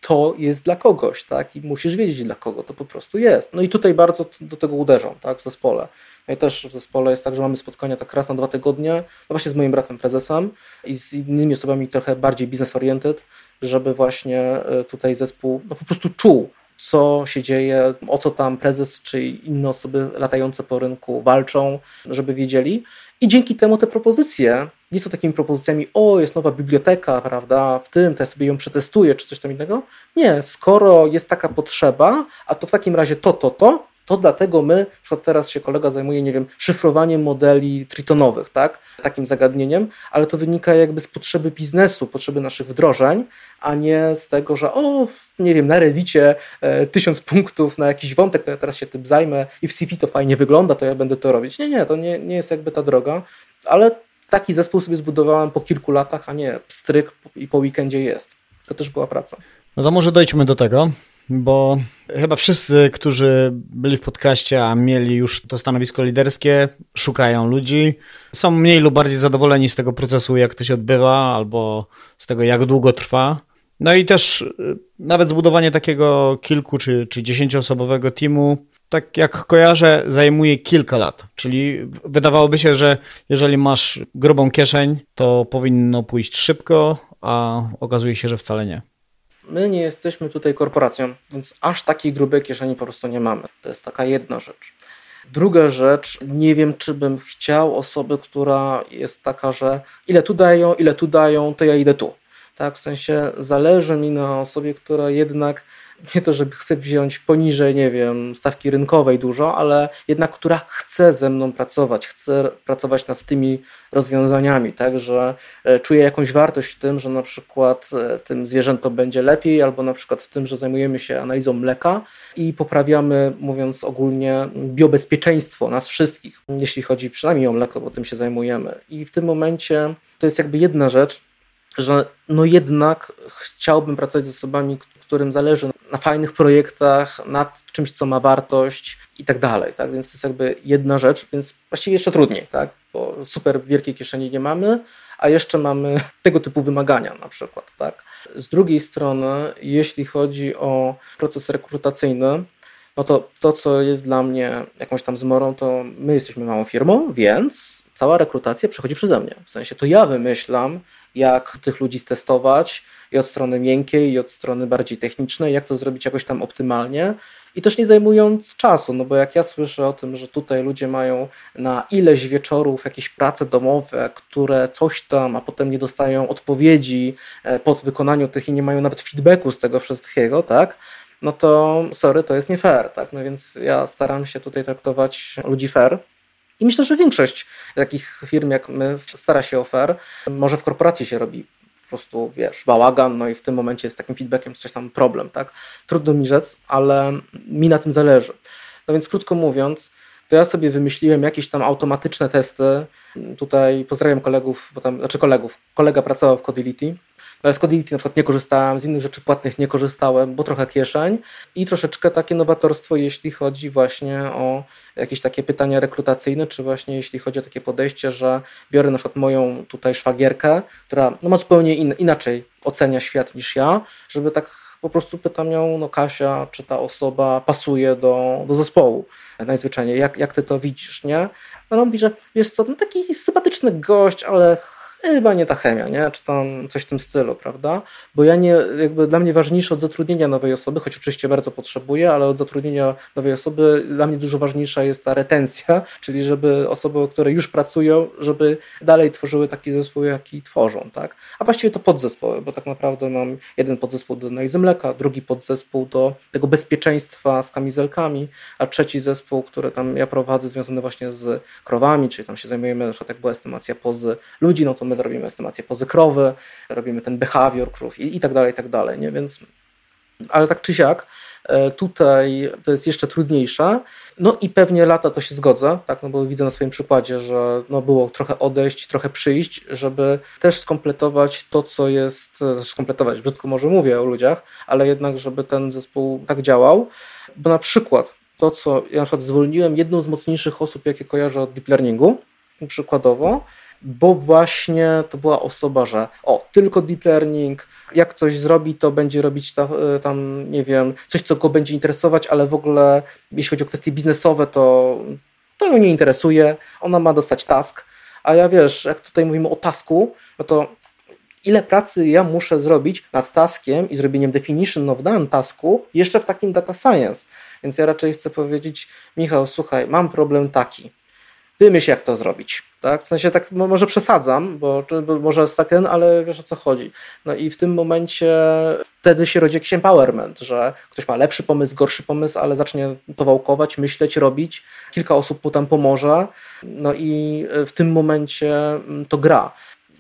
to jest dla kogoś, tak? I musisz wiedzieć dla kogo to po prostu jest. No i tutaj bardzo do tego uderzą, tak? W zespole. No i też w zespole jest tak, że mamy spotkania tak raz na dwa tygodnie, no właśnie z moim bratem prezesem i z innymi osobami trochę bardziej business oriented, żeby właśnie e, tutaj zespół no po prostu czuł, co się dzieje, o co tam prezes czy inne osoby latające po rynku walczą, żeby wiedzieli. I dzięki temu te propozycje nie są takimi propozycjami, o, jest nowa biblioteka, prawda, w tym, to ja sobie ją przetestuję, czy coś tam innego. Nie, skoro jest taka potrzeba, a to w takim razie to, to, to, to dlatego my, na przykład teraz się kolega zajmuje, nie wiem, szyfrowaniem modeli tritonowych, tak, takim zagadnieniem, ale to wynika jakby z potrzeby biznesu, potrzeby naszych wdrożeń, a nie z tego, że o, nie wiem, na Reddicie e, tysiąc punktów na jakiś wątek, to ja teraz się tym zajmę i w CV to fajnie wygląda, to ja będę to robić. Nie, nie, to nie, nie jest jakby ta droga, ale taki zespół sobie zbudowałem po kilku latach, a nie stryk i po weekendzie jest. To też była praca. No to może dojdźmy do tego, bo chyba wszyscy, którzy byli w podcaście, a mieli już to stanowisko liderskie, szukają ludzi, są mniej lub bardziej zadowoleni z tego procesu, jak to się odbywa, albo z tego, jak długo trwa. No i też y, nawet zbudowanie takiego kilku czy, czy dziesięcioosobowego teamu tak jak kojarzę, zajmuje kilka lat. Czyli wydawałoby się, że jeżeli masz grubą kieszeń, to powinno pójść szybko, a okazuje się, że wcale nie. My nie jesteśmy tutaj korporacją, więc aż takiej grubej kieszeni po prostu nie mamy. To jest taka jedna rzecz. Druga rzecz, nie wiem, czy bym chciał osoby, która jest taka, że ile tu dają, ile tu dają, to ja idę tu. Tak, w sensie zależy mi na osobie, która jednak nie to, żeby chce wziąć poniżej, nie wiem, stawki rynkowej dużo, ale jednak, która chce ze mną pracować, chce pracować nad tymi rozwiązaniami, tak, że e, czuje jakąś wartość w tym, że na przykład e, tym zwierzętom będzie lepiej, albo na przykład w tym, że zajmujemy się analizą mleka i poprawiamy, mówiąc ogólnie, biobezpieczeństwo nas wszystkich, jeśli chodzi przynajmniej o mleko, bo tym się zajmujemy. I w tym momencie to jest jakby jedna rzecz, że no jednak chciałbym pracować z osobami, którym zależy na fajnych projektach, nad czymś, co ma wartość i tak dalej. Tak? Więc to jest jakby jedna rzecz, więc właściwie jeszcze trudniej, tak? bo super wielkiej kieszeni nie mamy, a jeszcze mamy tego typu wymagania na przykład. Tak? Z drugiej strony, jeśli chodzi o proces rekrutacyjny, no to to, co jest dla mnie jakąś tam zmorą, to my jesteśmy małą firmą, więc cała rekrutacja przechodzi przeze mnie. W sensie to ja wymyślam, jak tych ludzi stestować i od strony miękkiej, i od strony bardziej technicznej, jak to zrobić jakoś tam optymalnie i też nie zajmując czasu, no bo jak ja słyszę o tym, że tutaj ludzie mają na ileś wieczorów jakieś prace domowe, które coś tam, a potem nie dostają odpowiedzi e, po wykonaniu tych i nie mają nawet feedbacku z tego wszystkiego, tak? No to sorry, to jest nie fair, tak? No więc ja staram się tutaj traktować ludzi fair. I myślę, że większość takich firm jak my stara się o fair. Może w korporacji się robi po prostu, wiesz, bałagan, no i w tym momencie jest takim feedbackiem coś tam problem, tak? Trudno mi rzec, ale mi na tym zależy. No więc krótko mówiąc, to ja sobie wymyśliłem jakieś tam automatyczne testy. Tutaj pozdrawiam kolegów, bo tam, znaczy kolegów, kolega pracował w Codility. Ale z Codility na przykład nie korzystałem, z innych rzeczy płatnych nie korzystałem, bo trochę kieszeń. I troszeczkę takie nowatorstwo, jeśli chodzi właśnie o jakieś takie pytania rekrutacyjne, czy właśnie jeśli chodzi o takie podejście, że biorę na przykład moją tutaj szwagierkę, która no, ma zupełnie in, inaczej ocenia świat niż ja, żeby tak po prostu pytam ją, no Kasia, czy ta osoba pasuje do, do zespołu najzwyczajniej, jak, jak ty to widzisz, nie? Ona mówi, że wiesz co, no taki sympatyczny gość, ale chyba nie ta chemia, nie? czy tam coś w tym stylu, prawda? Bo ja nie, jakby dla mnie ważniejsze od zatrudnienia nowej osoby, choć oczywiście bardzo potrzebuję, ale od zatrudnienia nowej osoby dla mnie dużo ważniejsza jest ta retencja, czyli żeby osoby, które już pracują, żeby dalej tworzyły taki zespół, jaki tworzą, tak? A właściwie to podzespoły, bo tak naprawdę mam jeden podzespół do analizy mleka, drugi podzespół do tego bezpieczeństwa z kamizelkami, a trzeci zespół, który tam ja prowadzę, związany właśnie z krowami, czyli tam się zajmujemy, na przykład jak była estymacja pozy ludzi, no to my my robimy estymację pozy krowy, robimy ten behavior krów i, i tak dalej, i tak dalej, nie? Więc ale tak czy siak, e, tutaj to jest jeszcze trudniejsze. No i pewnie lata to się zgodzę, tak, no bo widzę na swoim przykładzie, że no było trochę odejść, trochę przyjść, żeby też skompletować to, co jest, e, skompletować, brzydko może mówię o ludziach, ale jednak, żeby ten zespół tak działał, bo na przykład to, co ja na przykład zwolniłem jedną z mocniejszych osób, jakie kojarzę od deep learningu, przykładowo, bo właśnie to była osoba, że o, tylko deep learning, jak coś zrobi, to będzie robić ta, e, tam, nie wiem, coś, co go będzie interesować, ale w ogóle jeśli chodzi o kwestie biznesowe, to, to ją nie interesuje, ona ma dostać task, a ja wiesz, jak tutaj mówimy o tasku, no to ile pracy ja muszę zrobić nad taskiem i zrobieniem definition of done tasku jeszcze w takim data science. Więc ja raczej chcę powiedzieć, Michał, słuchaj, mam problem taki, wymyśl jak to zrobić. Tak? W sensie tak może przesadzam, bo, bo może jest tak ten, ale wiesz o co chodzi. No i w tym momencie wtedy się rodzi jakiś empowerment, że ktoś ma lepszy pomysł, gorszy pomysł, ale zacznie to wałkować, myśleć, robić. Kilka osób mu tam pomoże. No i w tym momencie mm, to gra.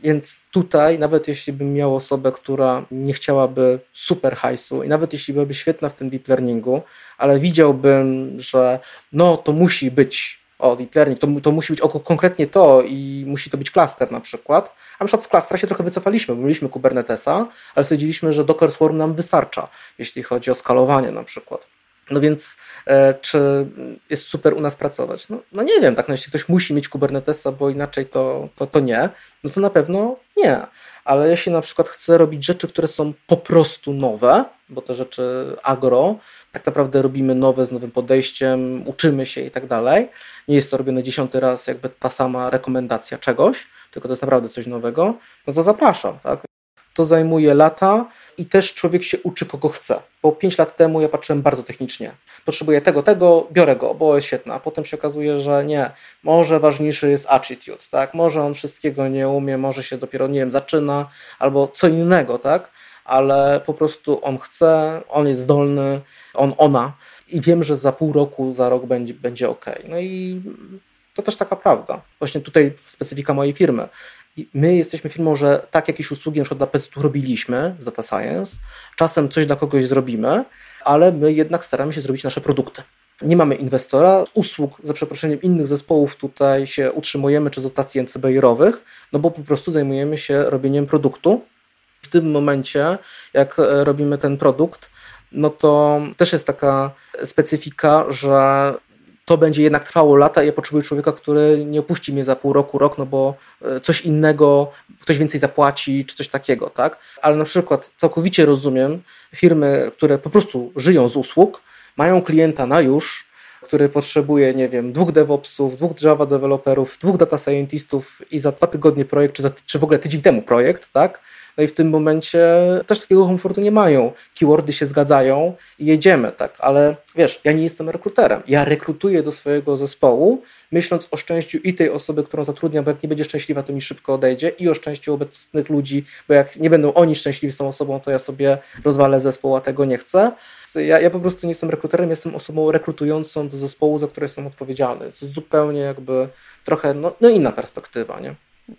Więc tutaj, nawet jeśli bym miał osobę, która nie chciałaby super hajsu i nawet jeśli byłaby świetna w tym deep learningu, ale widziałbym, że no to musi być o deep learning, to, to musi być o, konkretnie to i musi to być klaster na przykład. A na przykład z klastera się trochę wycofaliśmy, bo mieliśmy Kubernetesa, ale stwierdziliśmy, że Docker Swarm nam wystarcza, jeśli chodzi o skalowanie na przykład. No więc e, czy jest super u nas pracować? No, no nie wiem, tak, no jeśli ktoś musi mieć Kubernetesa, bo inaczej to, to, to nie, no to na pewno nie. Ale jeśli na przykład chce robić rzeczy, które są po prostu nowe, bo te rzeczy agro, tak naprawdę robimy nowe z nowym podejściem, uczymy się i tak dalej. Nie jest to robione dziesiąty raz, jakby ta sama rekomendacja czegoś, tylko to jest naprawdę coś nowego, no to zapraszam. Tak? To zajmuje lata i też człowiek się uczy, kogo chce. Bo pięć lat temu ja patrzyłem bardzo technicznie. Potrzebuję tego, tego, biorę go, bo jest świetne. A potem się okazuje, że nie. Może ważniejszy jest attitude, tak? Może on wszystkiego nie umie, może się dopiero, nie wiem, zaczyna, albo co innego, tak? ale po prostu on chce, on jest zdolny, on, ona i wiem, że za pół roku, za rok będzie, będzie ok. No i to też taka prawda. Właśnie tutaj specyfika mojej firmy. My jesteśmy firmą, że tak jakieś usługi na przykład dla PST robiliśmy z Data Science, czasem coś dla kogoś zrobimy, ale my jednak staramy się zrobić nasze produkty. Nie mamy inwestora, usług za przeproszeniem innych zespołów tutaj się utrzymujemy, czy dotacji NCBR-owych, no bo po prostu zajmujemy się robieniem produktu, w tym momencie, jak e, robimy ten produkt, no to też jest taka specyfika, że to będzie jednak trwało lata i ja potrzebuję człowieka, który nie opuści mnie za pół roku, rok, no bo e, coś innego, ktoś więcej zapłaci, czy coś takiego, tak? Ale na przykład całkowicie rozumiem firmy, które po prostu żyją z usług, mają klienta na już, który potrzebuje, nie wiem, dwóch DevOpsów, dwóch Java developerów, dwóch data scientistów i za dwa tygodnie projekt, czy, za, czy w ogóle tydzień temu projekt, tak? No i w tym momencie też takiego komfortu nie mają. Keywordy się zgadzają i jedziemy, tak, ale wiesz, ja nie jestem rekruterem. Ja rekrutuję do swojego zespołu, myśląc o szczęściu i tej osoby, którą zatrudniam, bo jak nie będzie szczęśliwa, to mi szybko odejdzie, i o szczęściu obecnych ludzi, bo jak nie będą oni szczęśliwi z tą osobą, to ja sobie rozwalę zespoł, a tego nie chcę. Ja, ja po prostu nie jestem rekruterem, jestem osobą rekrutującą do zespołu, za który jestem odpowiedzialny. To jest zupełnie jakby trochę no, no inna perspektywa, nie?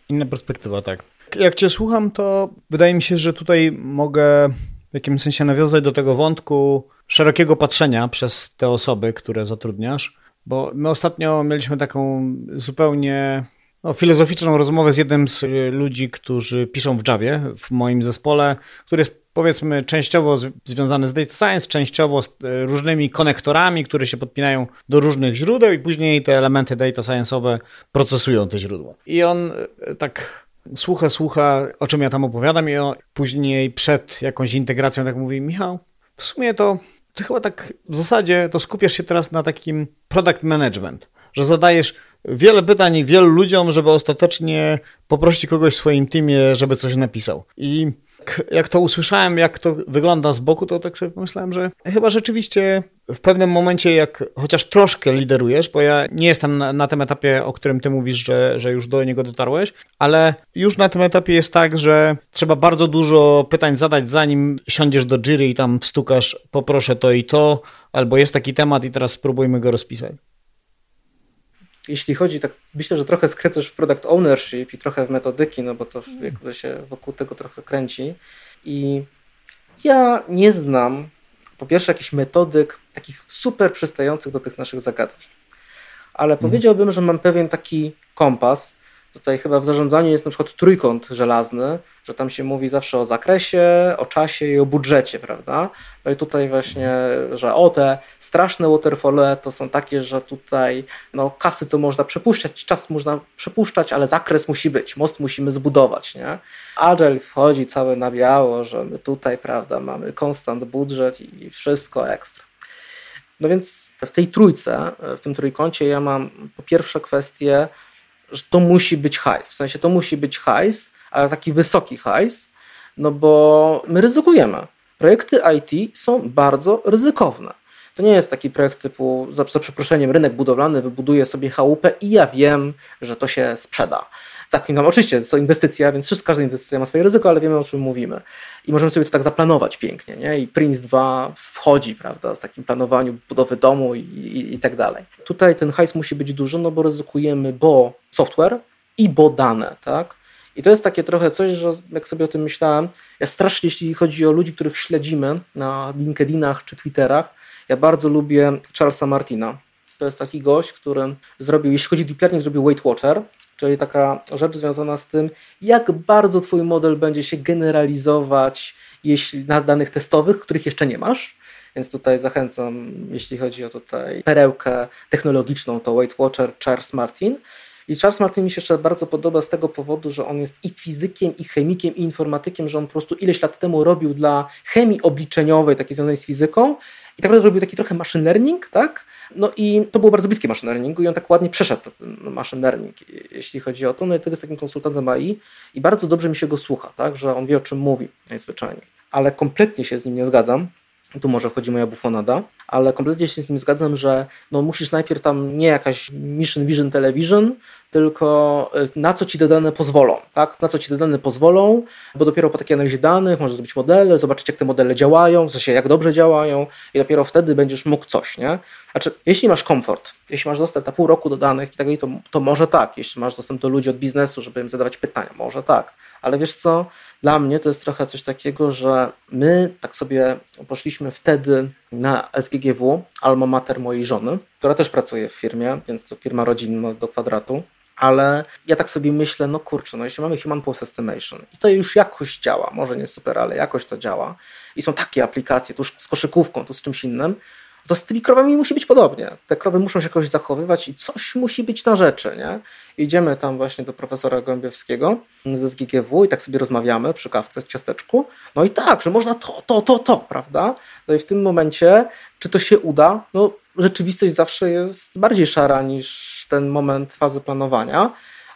Inna perspektywa, tak. Jak Cię słucham, to wydaje mi się, że tutaj mogę w jakimś sensie nawiązać do tego wątku szerokiego patrzenia przez te osoby, które zatrudniasz, bo my ostatnio mieliśmy taką zupełnie no, filozoficzną rozmowę z jednym z ludzi, którzy piszą w Javie w moim zespole, który jest powiedzmy częściowo związany z data science, częściowo z e, różnymi konektorami, które się podpinają do różnych źródeł i później te elementy data science'owe procesują te źródła. I on e, tak słucha, słucha, o czym ja tam opowiadam i on później przed jakąś integracją tak mówi, Michał, w sumie to ty chyba tak w zasadzie to skupiasz się teraz na takim product management, że zadajesz wiele pytań wielu ludziom, żeby ostatecznie poprosić kogoś w swoim teamie, żeby coś napisał. I jak to usłyszałem, jak to wygląda z boku, to tak sobie pomyślałem, że chyba rzeczywiście w pewnym momencie, jak chociaż troszkę liderujesz, bo ja nie jestem na, na, tym etapie, o którym ty mówisz, że, że już do niego dotarłeś, ale już na tym etapie jest tak, że trzeba bardzo dużo pytań zadać, zanim siądziesz do jury i tam stukasz, poproszę to i to, albo jest taki temat i teraz spróbujmy go rozpisać jeśli chodzi, tak myślę, że trochę skrecasz w product ownership i trochę w metodyki, no bo to jakby się wokół tego trochę kręci. I ja nie znam po pierwsze jakichś metodyk takich super przystających do tych naszych zagadnień. Ale mhm. powiedziałbym, że mam pewien taki kompas, Tutaj chyba w zarządzaniu jest na przykład trójkąt żelazny, że tam się mówi zawsze o zakresie, o czasie i o budżecie, prawda? No i tutaj właśnie, że o te straszne waterfall to są takie, że tutaj no, kasy to można przepuszczać, czas można przepuszczać, ale zakres musi być, most musimy zbudować, nie? Agile wchodzi całe na biało, że my tutaj, prawda, mamy konstant budżet i wszystko ekstra. No więc w tej trójce, w tym trójkącie ja mam po pierwsze kwestię że to musi być hajs. W sensie to musi być hajs, ale taki wysoki hajs, no bo my ryzykujemy. Projekty IT są bardzo ryzykowne. To nie jest taki projekt typu, za, za przeproszeniem, rynek budowlany wybuduje sobie chałupę i ja wiem, że to się sprzeda. Tak, no, oczywiście to inwestycja, więc wszystko, każda inwestycja ma swoje ryzyko, ale wiemy o czym mówimy. I możemy sobie to tak zaplanować pięknie. Nie? I Prince 2 wchodzi prawda, z takim planowaniu budowy domu i, i, i tak dalej. Tutaj ten hajs musi być duży, no bo ryzykujemy, bo software i bo dane. Tak? I to jest takie trochę coś, że jak sobie o tym myślałem, ja strasznie, jeśli chodzi o ludzi, których śledzimy na LinkedInach czy Twitterach, ja bardzo lubię Charlesa Martina. To jest taki gość, który zrobił, jeśli chodzi o deep learning, zrobił Weight Watcher, czyli taka rzecz związana z tym, jak bardzo Twój model będzie się generalizować jeśli, na danych testowych, których jeszcze nie masz. Więc tutaj zachęcam, jeśli chodzi o tutaj perełkę technologiczną, to Weight Watcher Charles Martin. I Charles Martin mi się jeszcze bardzo podoba z tego powodu, że on jest i fizykiem, i chemikiem, i informatykiem, że on po prostu ileś lat temu robił dla chemii obliczeniowej, takiej związanej z fizyką, i tak naprawdę robił taki trochę machine learning, tak? No i to było bardzo bliskie machine learningu i on tak ładnie przeszedł ten machine learning, jeśli chodzi o to. No i tego jest takim konsultantem AI i bardzo dobrze mi się go słucha, tak? Że on wie o czym mówi najzwyczajniej. Ale kompletnie się z nim nie zgadzam, tu może wchodzi moja bufonada, ale kompletnie się z tym zgadzam, że no musisz najpierw tam nie jakaś mission vision television, tylko y, na co ci te dane pozwolą, tak? Na co ci te dane pozwolą, bo dopiero po takiej analizie danych możesz zrobić modele, zobaczyć jak te modele działają, w sensie jak dobrze działają i dopiero wtedy będziesz mógł coś, nie? Znaczy, jeśli masz komfort, jeśli maś dostęp na pół roku do danych i tak dalej, to, to może tak, jeśli masz dostęp do ludzi od biznesu, żeby im zadawać pytania, może tak, ale wiesz co, dla mnie to jest trochę coś takiego, że my tak sobie poszliśmy wtedy na SGGW, alma mater mojej żony, która też pracuje w firmie, więc to firma rodzinna do kwadratu. Ale ja tak sobie myślę, no kurczę, no jeśli mamy Human Pulse Estimation i to już jakoś działa, może nie super, ale jakoś to działa i są takie aplikacje, tu z koszykówką, tu z czymś innym, to z tymi krowami musi być podobnie. Te krowy muszą się jakoś zachowywać i coś musi być na rzeczy, nie? Idziemy tam właśnie do profesora Gąbiewskiego ze SGGW i tak sobie rozmawiamy przy kawce, ciasteczku. No i tak, że można to, to, to, to, prawda? No i w tym momencie, czy to się uda? No rzeczywistość zawsze jest bardziej szara niż ten moment fazy planowania,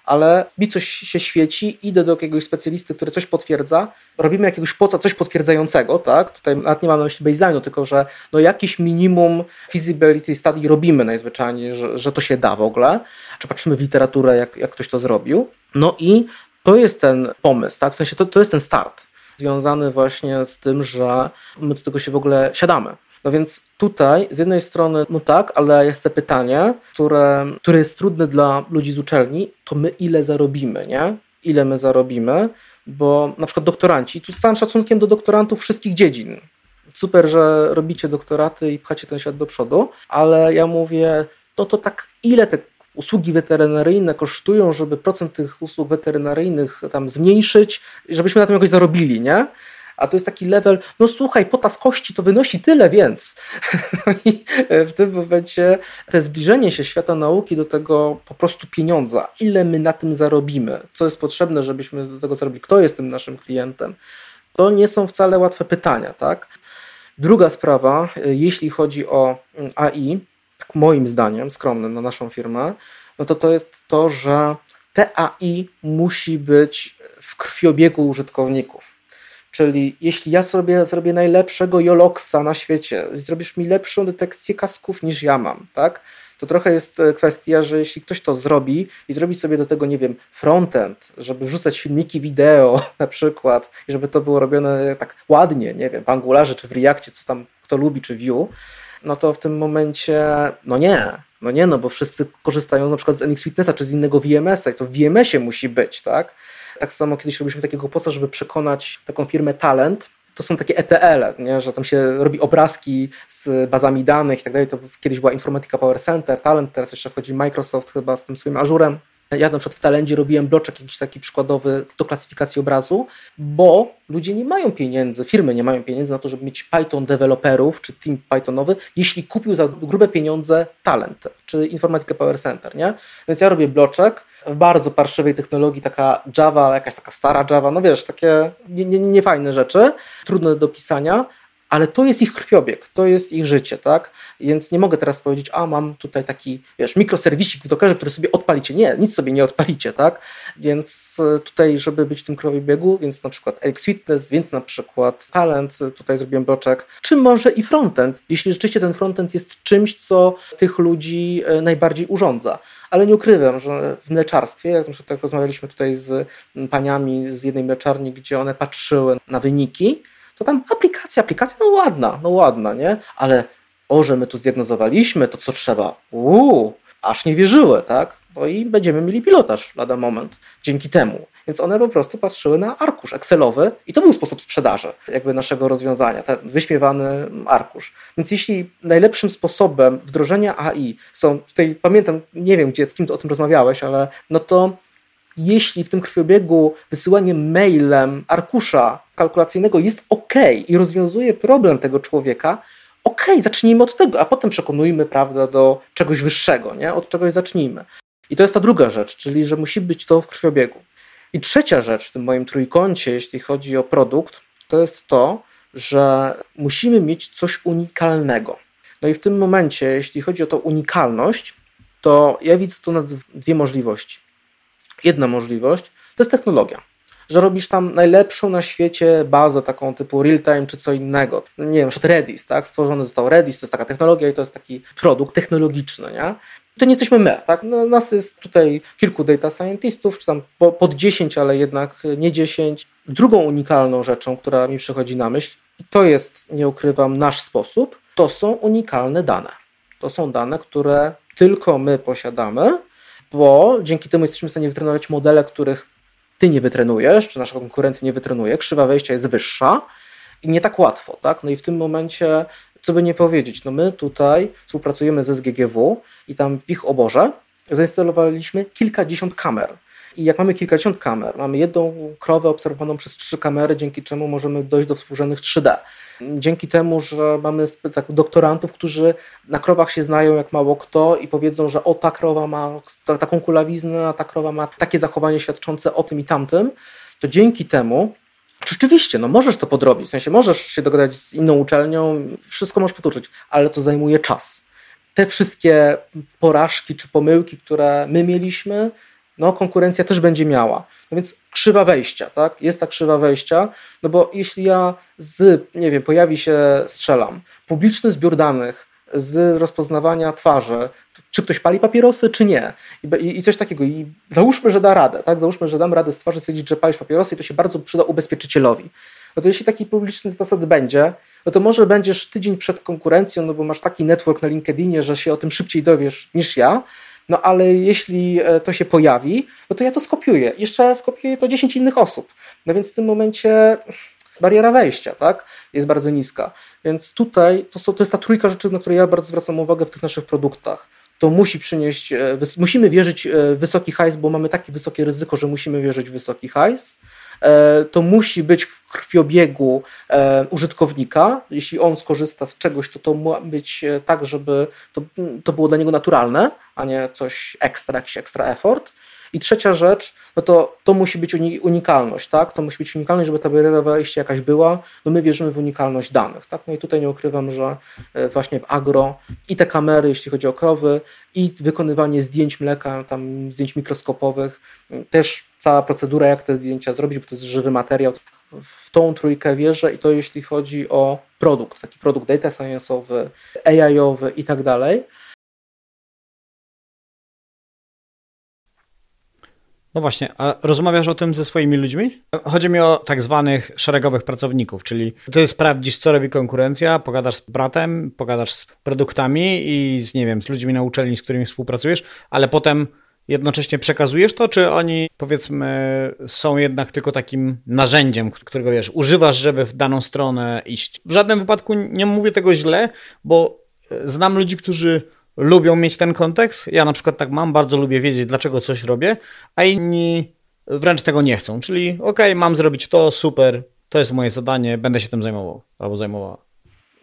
ale mi coś się świeci, idę do jakiegoś specjalisty, który coś potwierdza, robimy jakiegoś poca, coś potwierdzającego, tak? Tutaj nawet nie mam na myśli baseline'u, tylko że no jakiś minimum feasibility study robimy najzwyczajniej, że, że to się da w ogóle, czy patrzymy w literaturę, jak, jak ktoś to zrobił. No i to jest ten pomysł, tak? W sensie to, to jest ten start związany właśnie z tym, że my do tego się w ogóle siadamy. No więc tutaj z jednej strony, no tak, ale jest to pytanie, które, które jest trudne dla ludzi z uczelni, to my ile zarobimy, nie? Ile my zarobimy, bo na przykład doktoranci, tu z całym szacunkiem do doktorantów wszystkich dziedzin, super, że robicie doktoraty i pchacie ten świat do przodu, ale ja mówię, no to tak ile te usługi weterynaryjne kosztują, żeby procent tych usług weterynaryjnych tam zmniejszyć, żebyśmy na tym jakoś zarobili, nie? A to jest taki level, no słuchaj, potas kości to wynosi tyle, więc. No i w tym momencie to zbliżenie się świata nauki do tego po prostu pieniądza, ile my na tym zarobimy, co jest potrzebne, żebyśmy do tego zarobili, kto jest tym naszym klientem, to nie są wcale łatwe pytania, tak? Druga sprawa, jeśli chodzi o AI, tak moim zdaniem, skromnym na naszą firmę, no to to jest to, że te AI musi być w krwiobiegu użytkowników. Czyli jeśli ja sobie zrobię najlepszego Joloxa na świecie, zrobisz mi lepszą detekcję kasków niż ja mam, tak? To trochę jest e, kwestia, że jeśli ktoś to zrobi i zrobi sobie do tego, nie wiem, frontend, żeby wrzucać filmiki wideo na przykład i żeby to było robione tak ładnie, nie wiem, w Angularze czy w Reactie, co tam kto lubi, czy Vue, no to w tym momencie, no nie, no nie, no bo wszyscy korzystają na przykład z NX Witnessa czy z innego VMS-a i to w VMS-ie musi być, tak? Tak samo kiedyś robiliśmy takiego poca, żeby przekonać taką firmę Talent, to są takie ETL, nie? że tam się robi obrazki z bazami danych i tak dalej. To kiedyś była informatyka Power Center, Talent, teraz jeszcze wchodzi Microsoft chyba z tym swoim Azurem. Ja na przykład w Talendzie robiłem bloczek jakiś taki przykładowy do klasyfikacji obrazu, bo ludzie nie mają pieniędzy, firmy nie mają pieniędzy na to, żeby mieć Python deweloperów czy team Pythonowy, jeśli kupił za grube pieniądze Talent czy informatykę Power Center, nie? Więc ja robię bloczek w bardzo parszywej technologii, taka Java, jakaś taka stara Java, no wiesz, takie niefajne nie, nie rzeczy, trudne do pisania, ale to jest ich krwiobieg, to jest ich życie, tak? Więc nie mogę teraz powiedzieć, a mam tutaj taki, wiesz, mikroserwisik w Dockerze, który sobie odpalicie. Nie, nic sobie nie odpalicie, tak? Więc e, tutaj, żeby być w tym krwiobiegu, więc na przykład Elix Witness, więc na przykład Talent, e, tutaj zrobiłem bloczek, czy może i frontend, jeśli rzeczywiście ten frontend jest czymś, co tych ludzi e, najbardziej urządza. Ale nie ukrywam, że w mleczarstwie, jak na przykład tak rozmawialiśmy tutaj z paniami z jednej mleczarni, gdzie one patrzyły na wyniki, to tam aplikacja, aplikacja, no ładna, no ładna, nie? Ale o, że my tu zdiagnozowaliśmy to, co trzeba, uuu, aż nie wierzyły, tak? No i będziemy mieli pilotaż lada moment dzięki temu. Więc one po prostu patrzyły na arkusz Excelowy i to był sposób sprzedaży jakby naszego rozwiązania, ten wyśmiewany arkusz. Więc jeśli najlepszym sposobem wdrożenia AI są, tutaj pamiętam, nie wiem gdzie, z kim o tym rozmawiałeś, ale no to jeśli w tym krwiobiegu wysyłanie mailem arkusza kalkulacyjnego jest ok i rozwiązuje problem tego człowieka, ok, zacznijmy od tego, a potem przekonujmy prawda, do czegoś wyższego, nie? od czegoś zacznijmy. I to jest ta druga rzecz, czyli że musi być to w krwiobiegu. I trzecia rzecz w tym moim trójkącie, jeśli chodzi o produkt, to jest to, że musimy mieć coś unikalnego. No i w tym momencie, jeśli chodzi o tą unikalność, to ja widzę tu dwie możliwości. Jedna możliwość to jest technologia że robisz tam najlepszą na świecie bazę taką typu real-time czy co innego. Nie wiem, Redis, tak? Stworzony został Redis, to jest taka technologia i to jest taki produkt technologiczny, nie? To nie jesteśmy my, tak? No, nas jest tutaj kilku data scientistów, czy tam po, pod 10, ale jednak nie 10. Drugą unikalną rzeczą, która mi przychodzi na myśl, i to jest, nie ukrywam, nasz sposób, to są unikalne dane. To są dane, które tylko my posiadamy, bo dzięki temu jesteśmy w stanie wytrenować modele, których ty nie wytrenujesz, czy nasza konkurencja nie wytrenuje, krzywa wejścia jest wyższa i nie tak łatwo, tak? No i w tym momencie, co by nie powiedzieć, no my tutaj współpracujemy ze SGGW i tam w ich oborze zainstalowaliśmy kilkadziesiąt kamer. I jak mamy kilkadziesiąt kamer, mamy jedną krowę obserwowaną przez trzy kamery, dzięki czemu możemy dojść do współrzędnych 3D. Dzięki temu, że mamy tak, doktorantów, którzy na krowach się znają jak mało kto i powiedzą, że o ta krowa ma ta, taką kulawiznę, a ta krowa ma takie zachowanie świadczące o tym i tamtym, to dzięki temu Rzeczywiście, no możesz to podrobić, w sensie możesz się dogadać z inną uczelnią, wszystko możesz powtórzyć, ale to zajmuje czas. Te wszystkie porażki czy pomyłki, które my mieliśmy, no konkurencja też będzie miała. No więc krzywa wejścia, tak? Jest ta krzywa wejścia, no bo jeśli ja z, nie wiem, pojawi się, strzelam, publiczny zbiór danych z rozpoznawania twarzy, czy ktoś pali papierosy, czy nie. I, I, coś takiego. I załóżmy, że da radę, tak? Załóżmy, że dam radę z twarzy stwierdzić, że palisz papierosy i to się bardzo przyda ubezpieczycielowi. No to jeśli taki publiczny zasad będzie, no to może będziesz tydzień przed konkurencją, no bo masz taki network na LinkedInie, że się o tym szybciej dowiesz niż ja, no ale jeśli e, to się pojawi, no to ja to skopiuję. Jeszcze skopiuję to 10 innych osób. No więc w tym momencie bariera wejścia, tak, jest bardzo niska. Więc tutaj to, są, to jest ta trójka rzeczy, na które ja bardzo zwracam uwagę w tych naszych produktach. To musi przynieść, e, musimy wierzyć w e, wysoki hajs, bo mamy takie wysokie ryzyko, że musimy wierzyć w wysoki hajs. E, to musi być w krwiobiegu e, użytkownika. Jeśli on skorzysta z czegoś, to to ma być e, tak, żeby to, to było dla niego naturalne, a nie coś ekstra, jakiś ekstra effort. I trzecia rzecz, no to to musi być unikalność, tak? To musi być unikalność, żeby ta bariera wejścia jakaś była. No my wierzymy w unikalność danych, tak? No i tutaj nie ukrywam, że e, właśnie w agro i te kamery, jeśli chodzi o krowy, i wykonywanie zdjęć mleka, tam zdjęć mikroskopowych, też cała procedura, jak te zdjęcia zrobić, bo to jest żywy materiał. W tą trójkę wierzę i to jeśli chodzi o produkt, taki produkt data science'owy, AI-owy i tak dalej. No właśnie, a rozmawiasz o tym ze swoimi ludźmi? Chodzi mi o tak zwanych szeregowych pracowników, czyli ty sprawdzisz, co robi konkurencja, pogadasz z bratem, pogadasz z produktami i z, nie wiem, z ludźmi na uczelni, z którymi współpracujesz, ale potem jednocześnie przekazujesz to, czy oni powiedzmy są jednak tylko takim narzędziem, którego wiesz, używasz, żeby w daną stronę iść. W żadnym wypadku nie mówię tego źle, bo znam ludzi, którzy lubią mieć ten kontekst. Ja na przykład tak mam, bardzo lubię wiedzieć, dlaczego coś robię, a inni wręcz tego nie chcą. Czyli okej, okay, mam zrobić to, super, to jest moje zadanie, będę się tym zajmował albo zajmowała.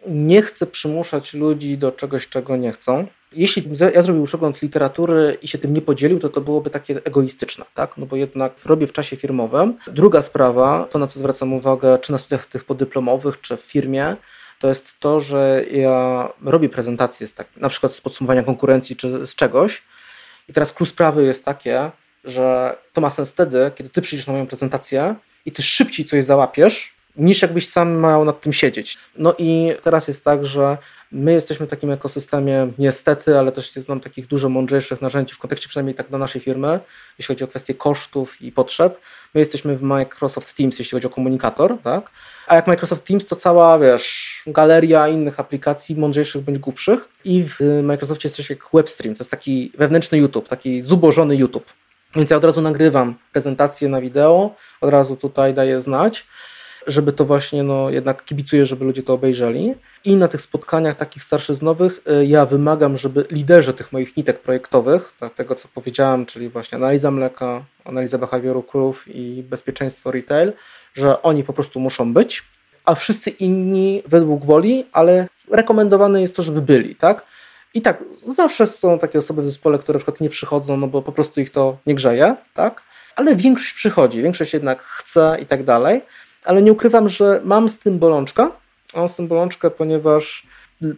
Nie chcę przymuszać ludzi do czegoś, czego nie chcą. Jeśli ja zrobił przegląd literatury i się tym nie podzielił, to to byłoby takie egoistyczne, tak? No bo jednak robię w czasie firmowym. Druga sprawa, to na co zwracam uwagę, czy na studiach tych podyplomowych, czy w firmie, to jest to, że ja robię prezentacje z tak, na przykład z podsumowania konkurencji czy z czegoś i teraz klucz sprawy jest takie, że to ma sens wtedy, kiedy ty przyjdziesz na moją prezentację i ty szybciej coś załapiesz, niż jakbyś sam miał nad tym siedzieć. No i teraz jest tak, że my jesteśmy w takim ekosystemie, niestety, ale też nie znam takich dużo mądrzejszych narzędzi w kontekście przynajmniej tak dla naszej firmy, jeśli chodzi o kwestie kosztów i potrzeb. My jesteśmy w Microsoft Teams, jeśli chodzi o komunikator, tak? A jak Microsoft Teams, to cała, wiesz, galeria innych aplikacji mądrzejszych bądź głupszych i w Microsoftie jest coś jak WebStream, to jest taki wewnętrzny YouTube, taki zubożony YouTube. Więc ja od razu nagrywam prezentację na wideo, od razu tutaj daję znać żeby to właśnie, no jednak kibicuję, żeby ludzie to obejrzeli. I na tych spotkaniach takich starszyznowych y, ja wymagam, żeby liderzy tych moich nitek projektowych, tego co powiedziałem, czyli właśnie analiza mleka, analiza behawioru krów i bezpieczeństwo retail, że oni po prostu muszą być, a wszyscy inni według woli, ale rekomendowane jest to, żeby byli, tak? I tak, zawsze są takie osoby w zespole, które na przykład nie przychodzą, no bo po prostu ich to nie grzeje, tak? Ale większość przychodzi, większość jednak chce i tak dalej ale nie ukrywam, że mam z tym bolączkę. Mam z tym bolączkę, ponieważ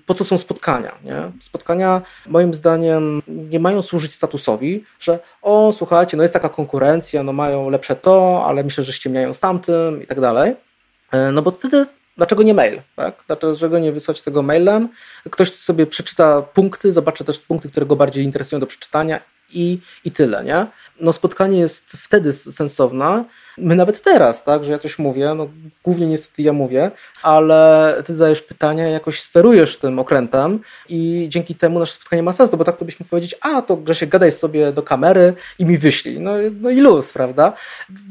po co są spotkania? Nie? Spotkania moim zdaniem nie mają służyć statusowi, że o słuchajcie, no jest taka konkurencja, no mają lepsze to, ale myślę, że ściemniają z tamtym i tak dalej. E, no bo wtedy dlaczego nie mail? Tak? Dlaczego nie wysłać tego mailem? Ktoś sobie przeczyta punkty, zobaczy też punkty, które go bardziej interesują do przeczytania i, i tyle, nie? No spotkanie jest wtedy sensowne. My nawet teraz, tak, że ja coś mówię, no głównie niestety ja mówię, ale ty zadajesz pytania, jakoś sterujesz tym okrętem i dzięki temu nasze spotkanie ma sens, no bo tak to byśmy powiedzieć, a to Grzesiek gadaj sobie do kamery i mi wyślij. No, no i luz, prawda?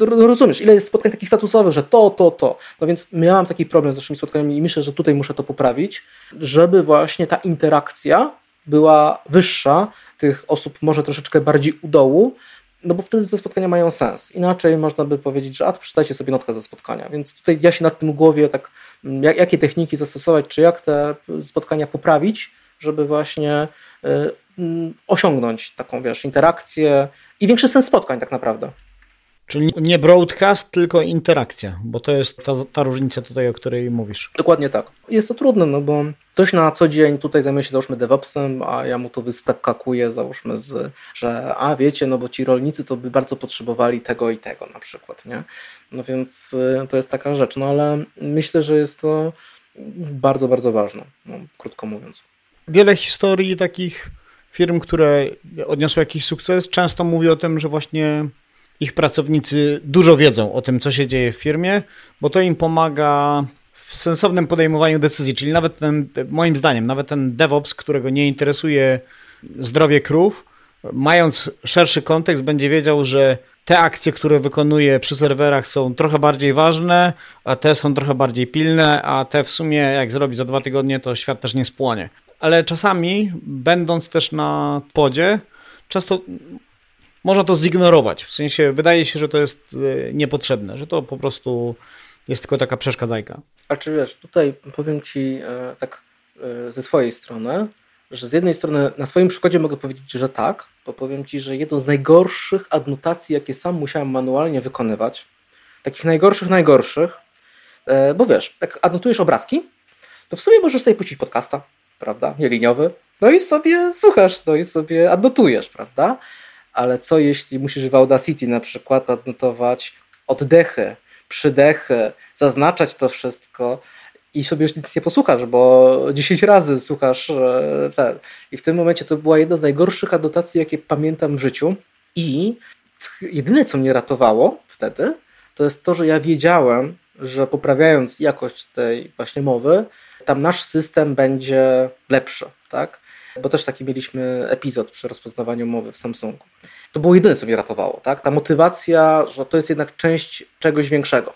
Rozumiesz, ile jest spotkań takich statusowych, że to, to, to. No więc miałam taki problem z naszymi spotkaniami i myślę, że tutaj muszę to poprawić, żeby właśnie ta interakcja była wyższa, tych osób może troszeczkę bardziej u dołu, no bo wtedy te spotkania mają sens. Inaczej można by powiedzieć, że a przeczytajcie sobie notkę ze spotkania. Więc tutaj ja się nad tym głowie tak, mm, jak, jakie techniki zastosować, czy jak te spotkania poprawić, żeby właśnie y, y, osiągnąć taką, wiesz, interakcję i większy sens spotkań tak naprawdę. Czyli nie broadcast, tylko interakcja, bo to jest ta, ta, różnica tutaj, o której mówisz. Dokładnie tak. Jest to trudne, no bo ktoś na co dzień tutaj zajmuje się załóżmy DevOpsem, a ja mu tu wyskakuje załóżmy, z, że a wiecie, no bo ci rolnicy to by bardzo potrzebowali tego i tego na przykład, nie? No więc y, to jest taka rzecz, no ale myślę, że jest to bardzo, bardzo ważne, no, krótko mówiąc. Wiele historii takich firm, które odniosły jakiś sukces, często mówi o tym, że właśnie ich pracownicy dużo wiedzą o tym, co się dzieje w firmie, bo to im pomaga w sensownym podejmowaniu decyzji, czyli nawet ten, moim zdaniem, nawet ten DevOps, którego nie interesuje zdrowie krów, mając szerszy kontekst, będzie wiedział, że te akcje, które wykonuje przy serwerach są trochę bardziej ważne, a te są trochę bardziej pilne, a te w sumie jak zrobi za dwa tygodnie, to świat też nie spłonie. Ale czasami, będąc też na podzie, często można to zignorować. W sensie wydaje się, że to jest e, niepotrzebne, że to po prostu jest tylko taka przeszkadzajka. A czy wiesz, tutaj powiem Ci e, tak e, ze swojej strony, że z jednej strony na swoim przykładzie mogę powiedzieć, że tak, bo powiem Ci, że jedną z najgorszych adnotacji, jakie sam musiałem manualnie wykonywać, takich najgorszych, najgorszych, bo wiesz, jak adnotujesz obrazki, to w sumie możesz sobie puścić podcasta, prawda, nieliniowy, no i sobie słuchasz, no i sobie adnotujesz, prawda, ale co jeśli musisz w Audacity na przykład odnotować oddechy, przydechy, zaznaczać to wszystko i sobie już nic nie posłuchasz, bo 10 razy słuchasz e, ten. I w tym momencie to była jedna z najgorszych adnotacji, jakie pamiętam w życiu. I jedyne, co mnie ratowało wtedy, to jest to, że ja wiedziałem, że poprawiając jakość tej właśnie mowy, tam nasz system będzie lepszy, tak? Bo też taki mieliśmy epizod przy rozpoznawaniu mowy w Samsungu. To było jedyne, co mnie ratowało, tak? Ta motywacja, że to jest jednak część czegoś większego.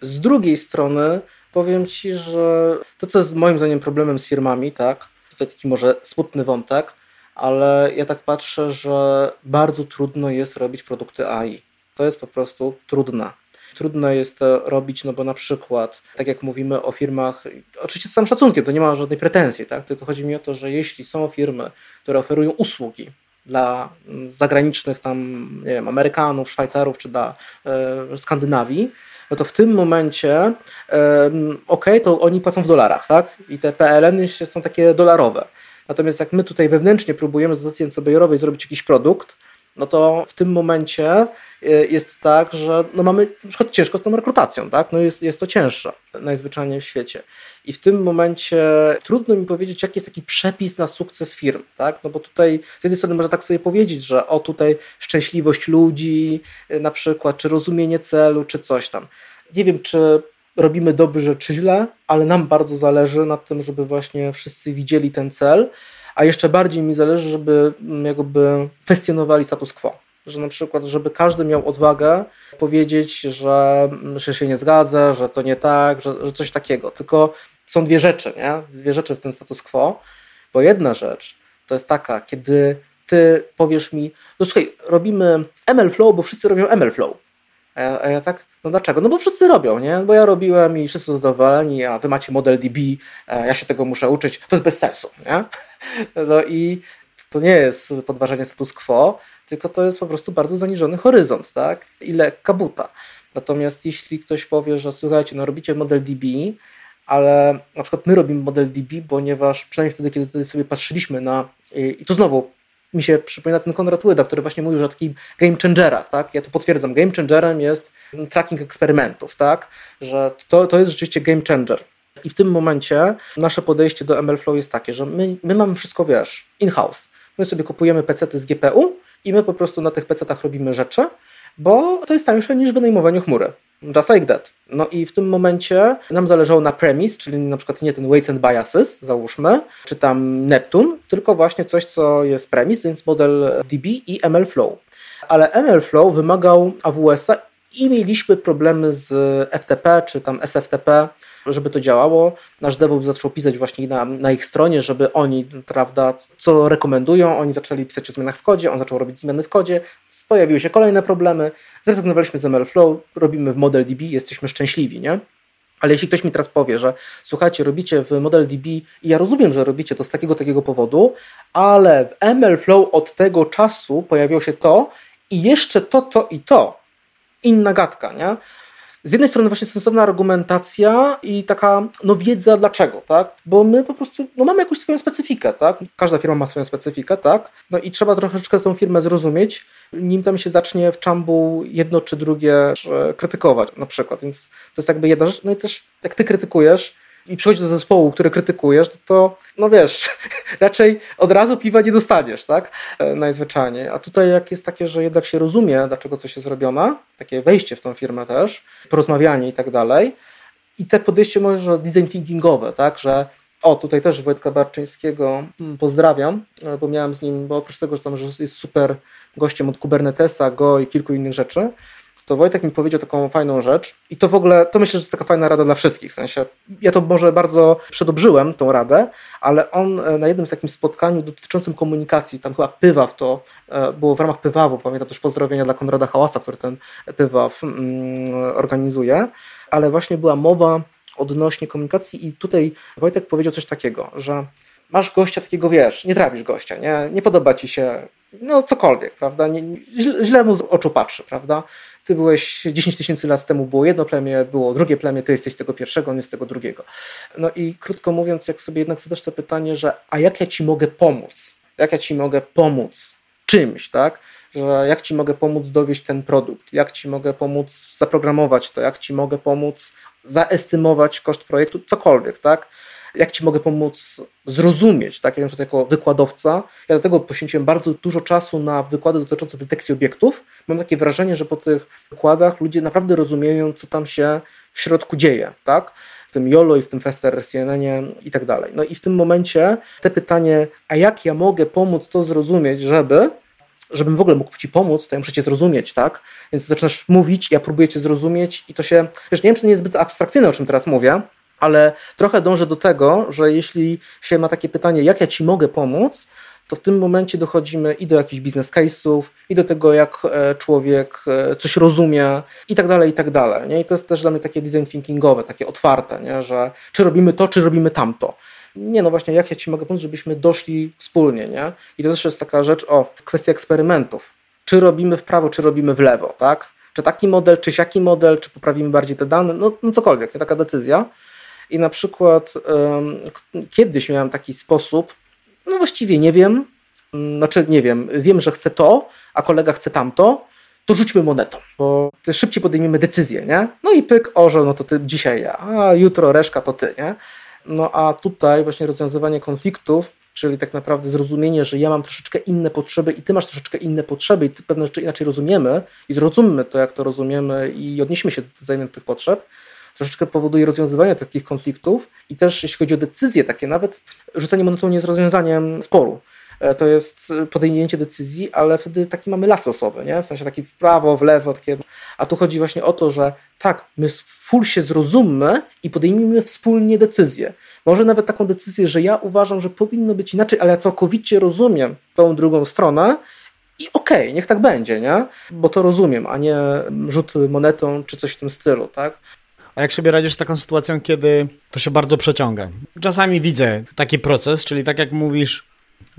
Z drugiej strony powiem Ci, że to, co jest moim zdaniem problemem z firmami, tak? Tutaj taki może smutny wątek, ale ja tak patrzę, że bardzo trudno jest robić produkty AI. To jest po prostu trudne. Trudno jest to robić, no bo na przykład, tak jak mówimy o firmach, oczywiście z samym szacunkiem, to nie ma żadnej pretensji, tak? tylko chodzi mi o to, że jeśli są firmy, które oferują usługi dla zagranicznych tam, nie wiem, Amerykanów, Szwajcarów czy dla e, Skandynawii, no to w tym momencie e, ok, to oni płacą w dolarach, tak? I te PLN są takie dolarowe. Natomiast jak my tutaj wewnętrznie próbujemy z dotacji NCBR-owej zrobić jakiś produkt, no to w tym momencie e, jest tak, że no mamy na przykład ciężko z tą rekrutacją, tak? No jest, jest to cięższe najzwyczajniej w świecie. I w tym momencie trudno mi powiedzieć, jaki jest taki przepis na sukces firm, tak? No bo tutaj z jednej strony można tak sobie powiedzieć, że o tutaj szczęśliwość ludzi e, na przykład, czy rozumienie celu, czy coś tam. Nie wiem, czy robimy dobrze, czy źle, ale nam bardzo zależy na tym, żeby właśnie wszyscy widzieli ten cel, a jeszcze bardziej mi zależy, żeby mm, jakby kwestionowali status quo. Że na przykład, żeby każdy miał odwagę powiedzieć, że, mm, że się nie zgadza, że to nie tak, że, że coś takiego. Tylko są dwie rzeczy, nie? Dwie rzeczy w tym status quo, bo jedna rzecz to jest taka, kiedy ty powiesz mi, no słuchaj, robimy ML Flow, bo wszyscy robią ML Flow. A ja, a ja tak, no dlaczego? No bo wszyscy robią, nie? Bo ja robiłem i wszyscy zadowoleni, a wy macie model DB, ja się tego muszę uczyć, to jest bez sensu, nie? No i to nie jest podważenie status quo, tylko to jest po prostu bardzo zaniżony horyzont, tak? I lekka buta. Natomiast jeśli ktoś powie, że słuchajcie, no robicie model DB, ale na przykład my robimy model DB, ponieważ przynajmniej wtedy, kiedy sobie patrzyliśmy na, i tu znowu mi się przypomina ten Konrad Łyda, który właśnie mówił, że o takich game changerach, tak? Ja tu potwierdzam, game changerem jest tracking eksperymentów, tak? Że to, to jest rzeczywiście game changer. I w tym momencie nasze podejście do MLflow jest takie, że my, my mamy wszystko, wiesz, in-house. My sobie kupujemy PC z GPU i my po prostu na tych PC-tach robimy rzeczy, bo to jest tańsze niż wynajmowanie chmury. Just like that. No i w tym momencie nam zależało na premise, czyli na przykład nie ten weights and biases, załóżmy, czy tam Neptune, tylko właśnie coś, co jest premise, więc model DB i MLflow. Ale MLflow wymagał AWS-a i mieliśmy problemy z FTP czy tam SFTP, żeby to działało. Nasz DevOps zaczął pisać właśnie na, na, ich stronie, żeby oni, prawda, co rekomendują, oni zaczęli pisać o zmianach w kodzie, on zaczął robić zmiany w kodzie, pojawiły się kolejne problemy, zrezygnowaliśmy z MLflow, robimy w ModelDB, jesteśmy szczęśliwi, nie? Ale jeśli ktoś mi teraz powie, że słuchajcie, robicie w ModelDB i ja rozumiem, że robicie to z takiego, takiego powodu, ale w MLflow od tego czasu pojawiło się to i jeszcze to, to i to, inna gadka, nie? Z jednej strony właśnie sensowna argumentacja i taka no wiedza dlaczego, tak? Bo my po prostu no, mamy jakąś swoją specyfikę, tak? Każda firma ma swoją specyfikę, tak? No i trzeba troszeczkę tą firmę zrozumieć, nim tam się zacznie w czambu jedno czy drugie krytykować na przykład, więc to jest jakby jedna rzecz. No i też jak ty krytykujesz, i przychodzisz do zespołu, który krytykujesz, to, no wiesz, raczej od razu piwa nie dostaniesz, tak? E, najzwyczajniej. A tutaj jak jest takie, że jednak się rozumie, dlaczego coś jest zrobione, takie wejście w tą firmę też, porozmawianie i tak dalej. I te podejście może design thinkingowe, tak, że o, tutaj też Wojtka Barczyńskiego mm, pozdrawiam, e, bo miałem z nim, bo oprócz tego, że tam jest super gościem od Kubernetesa, Go i kilku innych rzeczy, to Wojtek mi powiedział taką fajną rzecz i to w ogóle, to myślę, że jest taka fajna rada dla wszystkich, w sensie, ja to może bardzo przedobrzyłem, tą radę, ale on e, na jednym z takim spotkaniu dotyczącym komunikacji, tam chyba Pywaw to e, było w ramach Pywawu, pamiętam też pozdrowienia dla Konrada Hałasa, który ten Pywaw mm, organizuje, ale właśnie była mowa odnośnie komunikacji i tutaj Wojtek powiedział coś takiego, że masz gościa takiego, wiesz, nie trafisz gościa, nie, nie podoba ci się, no cokolwiek, prawda, nie, źle mu z oczu patrzy, prawda, ty byłeś 10 tysięcy lat temu było jedno plemię, było drugie plemię, ty jesteś z tego pierwszego, on jest z tego drugiego. No i krótko mówiąc, jak sobie jednak zadasz to pytanie, że a jak ja ci mogę pomóc? Jak ja ci mogę pomóc czymś, tak? Że jak ci mogę pomóc dowieść ten produkt, jak ci mogę pomóc zaprogramować to, jak ci mogę pomóc zaestymować koszt projektu, cokolwiek, tak? Jak Ci mogę pomóc zrozumieć, tak? Ja jako wykładowca, ja dlatego poświęciłem bardzo dużo czasu na wykłady dotyczące detekcji obiektów. Mam takie wrażenie, że po tych wykładach ludzie naprawdę rozumieją, co tam się w środku dzieje, tak? W tym YOLO i w tym Fester CNN i tak dalej. No i w tym momencie te pytanie, a jak ja mogę pomóc to zrozumieć, żeby, żebym w ogóle mógł ci pomóc, to ja muszę cię zrozumieć, tak? Więc zaczynasz mówić, ja próbuję cię zrozumieć i to się, wiesz, nie wiem, czy to nie jest zbyt abstrakcyjne, o czym teraz mówię, ale trochę dążę do tego, że jeśli się ma takie pytanie, jak ja ci mogę pomóc, to w tym momencie dochodzimy i do jakichś biznes case'ów, i do tego, jak e, człowiek e, coś rozumie, i tak dalej, i tak dalej. Nie? I to jest też dla mnie takie design thinkingowe, takie otwarte, nie? że czy robimy to, czy robimy tamto. Nie, no właśnie, jak ja ci mogę pomóc, żebyśmy doszli wspólnie, nie? I to też jest taka rzecz, o, kwestia eksperymentów. Czy robimy w prawo, czy robimy w lewo, tak? Czy taki model, czy siaki model, czy poprawimy bardziej te dane, no, no cokolwiek, nie? Taka decyzja. I na przykład kiedyś miałem taki sposób, no właściwie nie wiem, mm, znaczy nie wiem, wiem, że chcę to, a kolega chce tamto, to rzućmy monetą, bo szybciej podejmiemy decyzję, nie? No i pyk, orzeł, no to ty dzisiaj ja, a jutro reszka to ty, nie? No a tutaj właśnie rozwiązywanie konfliktów, czyli tak naprawdę zrozumienie, że ja mam troszeczkę inne potrzeby i ty masz troszeczkę inne potrzeby i pewne rzeczy inaczej rozumiemy i zrozummy to, jak to rozumiemy i odnieśmy się wzajemnie do tych potrzeb, troszeczkę powoduje rozwiązywanie takich konfliktów i też jeśli chodzi o decyzje takie, nawet rzucenie monetą nie jest rozwiązaniem sporu. E, to jest podjęcie decyzji, ale wtedy taki mamy las losowy, nie? w sensie taki w prawo, w lewo, takie. a tu chodzi właśnie o to, że tak, my full się zrozummy i podejmijmy wspólnie decyzję. Może nawet taką decyzję, że ja uważam, że powinno być inaczej, ale ja całkowicie rozumiem tą drugą stronę i okej, okay, niech tak będzie, nie? Bo to rozumiem, a nie rzut monetą czy coś w tym stylu, tak? A jak sobie radzisz z taką sytuacją, kiedy to się bardzo przeciąga? Czasami widzę taki proces, czyli tak jak mówisz,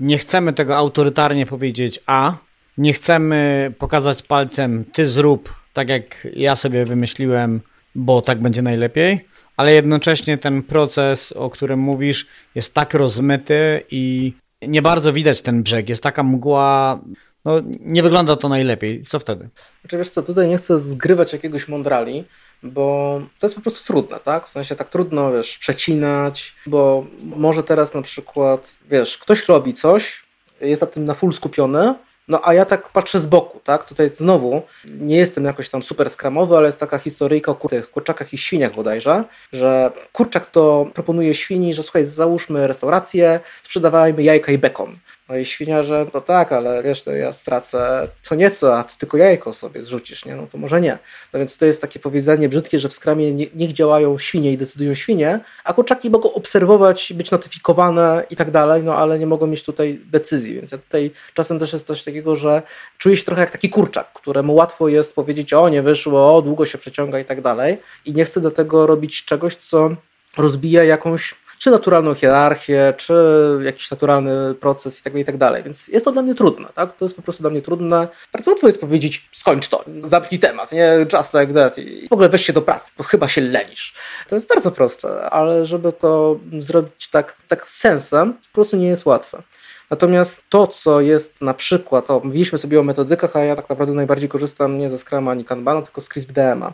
nie chcemy tego autorytarnie powiedzieć A, nie chcemy pokazać palcem ty zrób tak jak ja sobie wymyśliłem, bo tak będzie najlepiej, ale jednocześnie ten proces, o którym mówisz, jest tak rozmyty i nie bardzo widać ten brzeg. Jest taka mgła, no nie wygląda to najlepiej. Co wtedy? Znaczy co, tutaj nie chcę zgrywać jakiegoś mądrali, bo to jest po prostu trudne, tak? W sensie tak trudno, wiesz, przecinać, bo może teraz na przykład, wiesz, ktoś robi coś, jest na tym na full skupiony, no a ja tak patrzę z boku, tak? Tutaj znowu nie jestem jakoś tam super skramowy, ale jest taka historyjka o tych kurczakach i świniach bodajże, że kurczak to proponuje świni, że słuchaj, załóżmy restaurację, sprzedawajmy jajka i bekon. No i świniarze, to tak, ale wiesz, to ja stracę co nieco, a ty tylko jajko sobie zrzucisz, nie? No to może nie. No więc to jest takie powiedzenie brzydkie, że w skramie nie, niech działają świnie i decydują świnie, a kurczaki mogą obserwować, być notyfikowane i tak dalej, no ale nie mogą mieć tutaj decyzji, więc ja tutaj czasem też jest coś takiego, że czuję się trochę jak taki kurczak, któremu łatwo jest powiedzieć, o nie wyszło, o długo się przeciąga i tak dalej i nie chcę do tego robić czegoś, co rozbija jakąś czy naturalną hierarchię, czy jakiś naturalny proces i tak, i tak. Więc jest to dla mnie trudne, tak? To jest po prostu dla mnie trudne. Bardzo łatwo jest powiedzieć, skończ to, zamknij temat, nie? Just like that i w ogóle weź się do pracy, bo chyba się lenisz. To jest bardzo proste, ale żeby to zrobić tak, tak sensem, po prostu nie jest łatwe. Natomiast to, co jest na przykład, o, mówiliśmy sobie o metodykach, a ja tak naprawdę najbardziej korzystam nie ze Scrama ani Kanbana, tylko z CRISP-DM-a,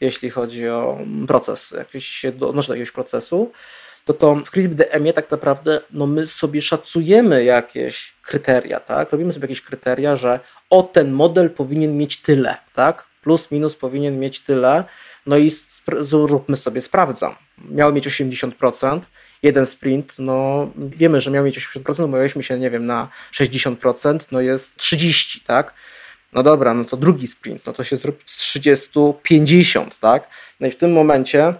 jeśli chodzi o proces, jakiś odnoszę do jakiegoś procesu to to w CRISP-DM tak naprawdę no my sobie szacujemy jakieś kryteria, tak? Robimy sobie jakieś kryteria, że o ten model powinien mieć tyle, tak? Plus, minus powinien mieć tyle. No i zróbmy sobie, sprawdzam. Miał mieć 80%, jeden sprint, no wiemy, że miał mieć 80%, umawialiśmy się, nie wiem, na 60%, no jest 30, tak? No dobra, no to drugi sprint, no to się zrobi z 30, 50, tak? No i w tym momencie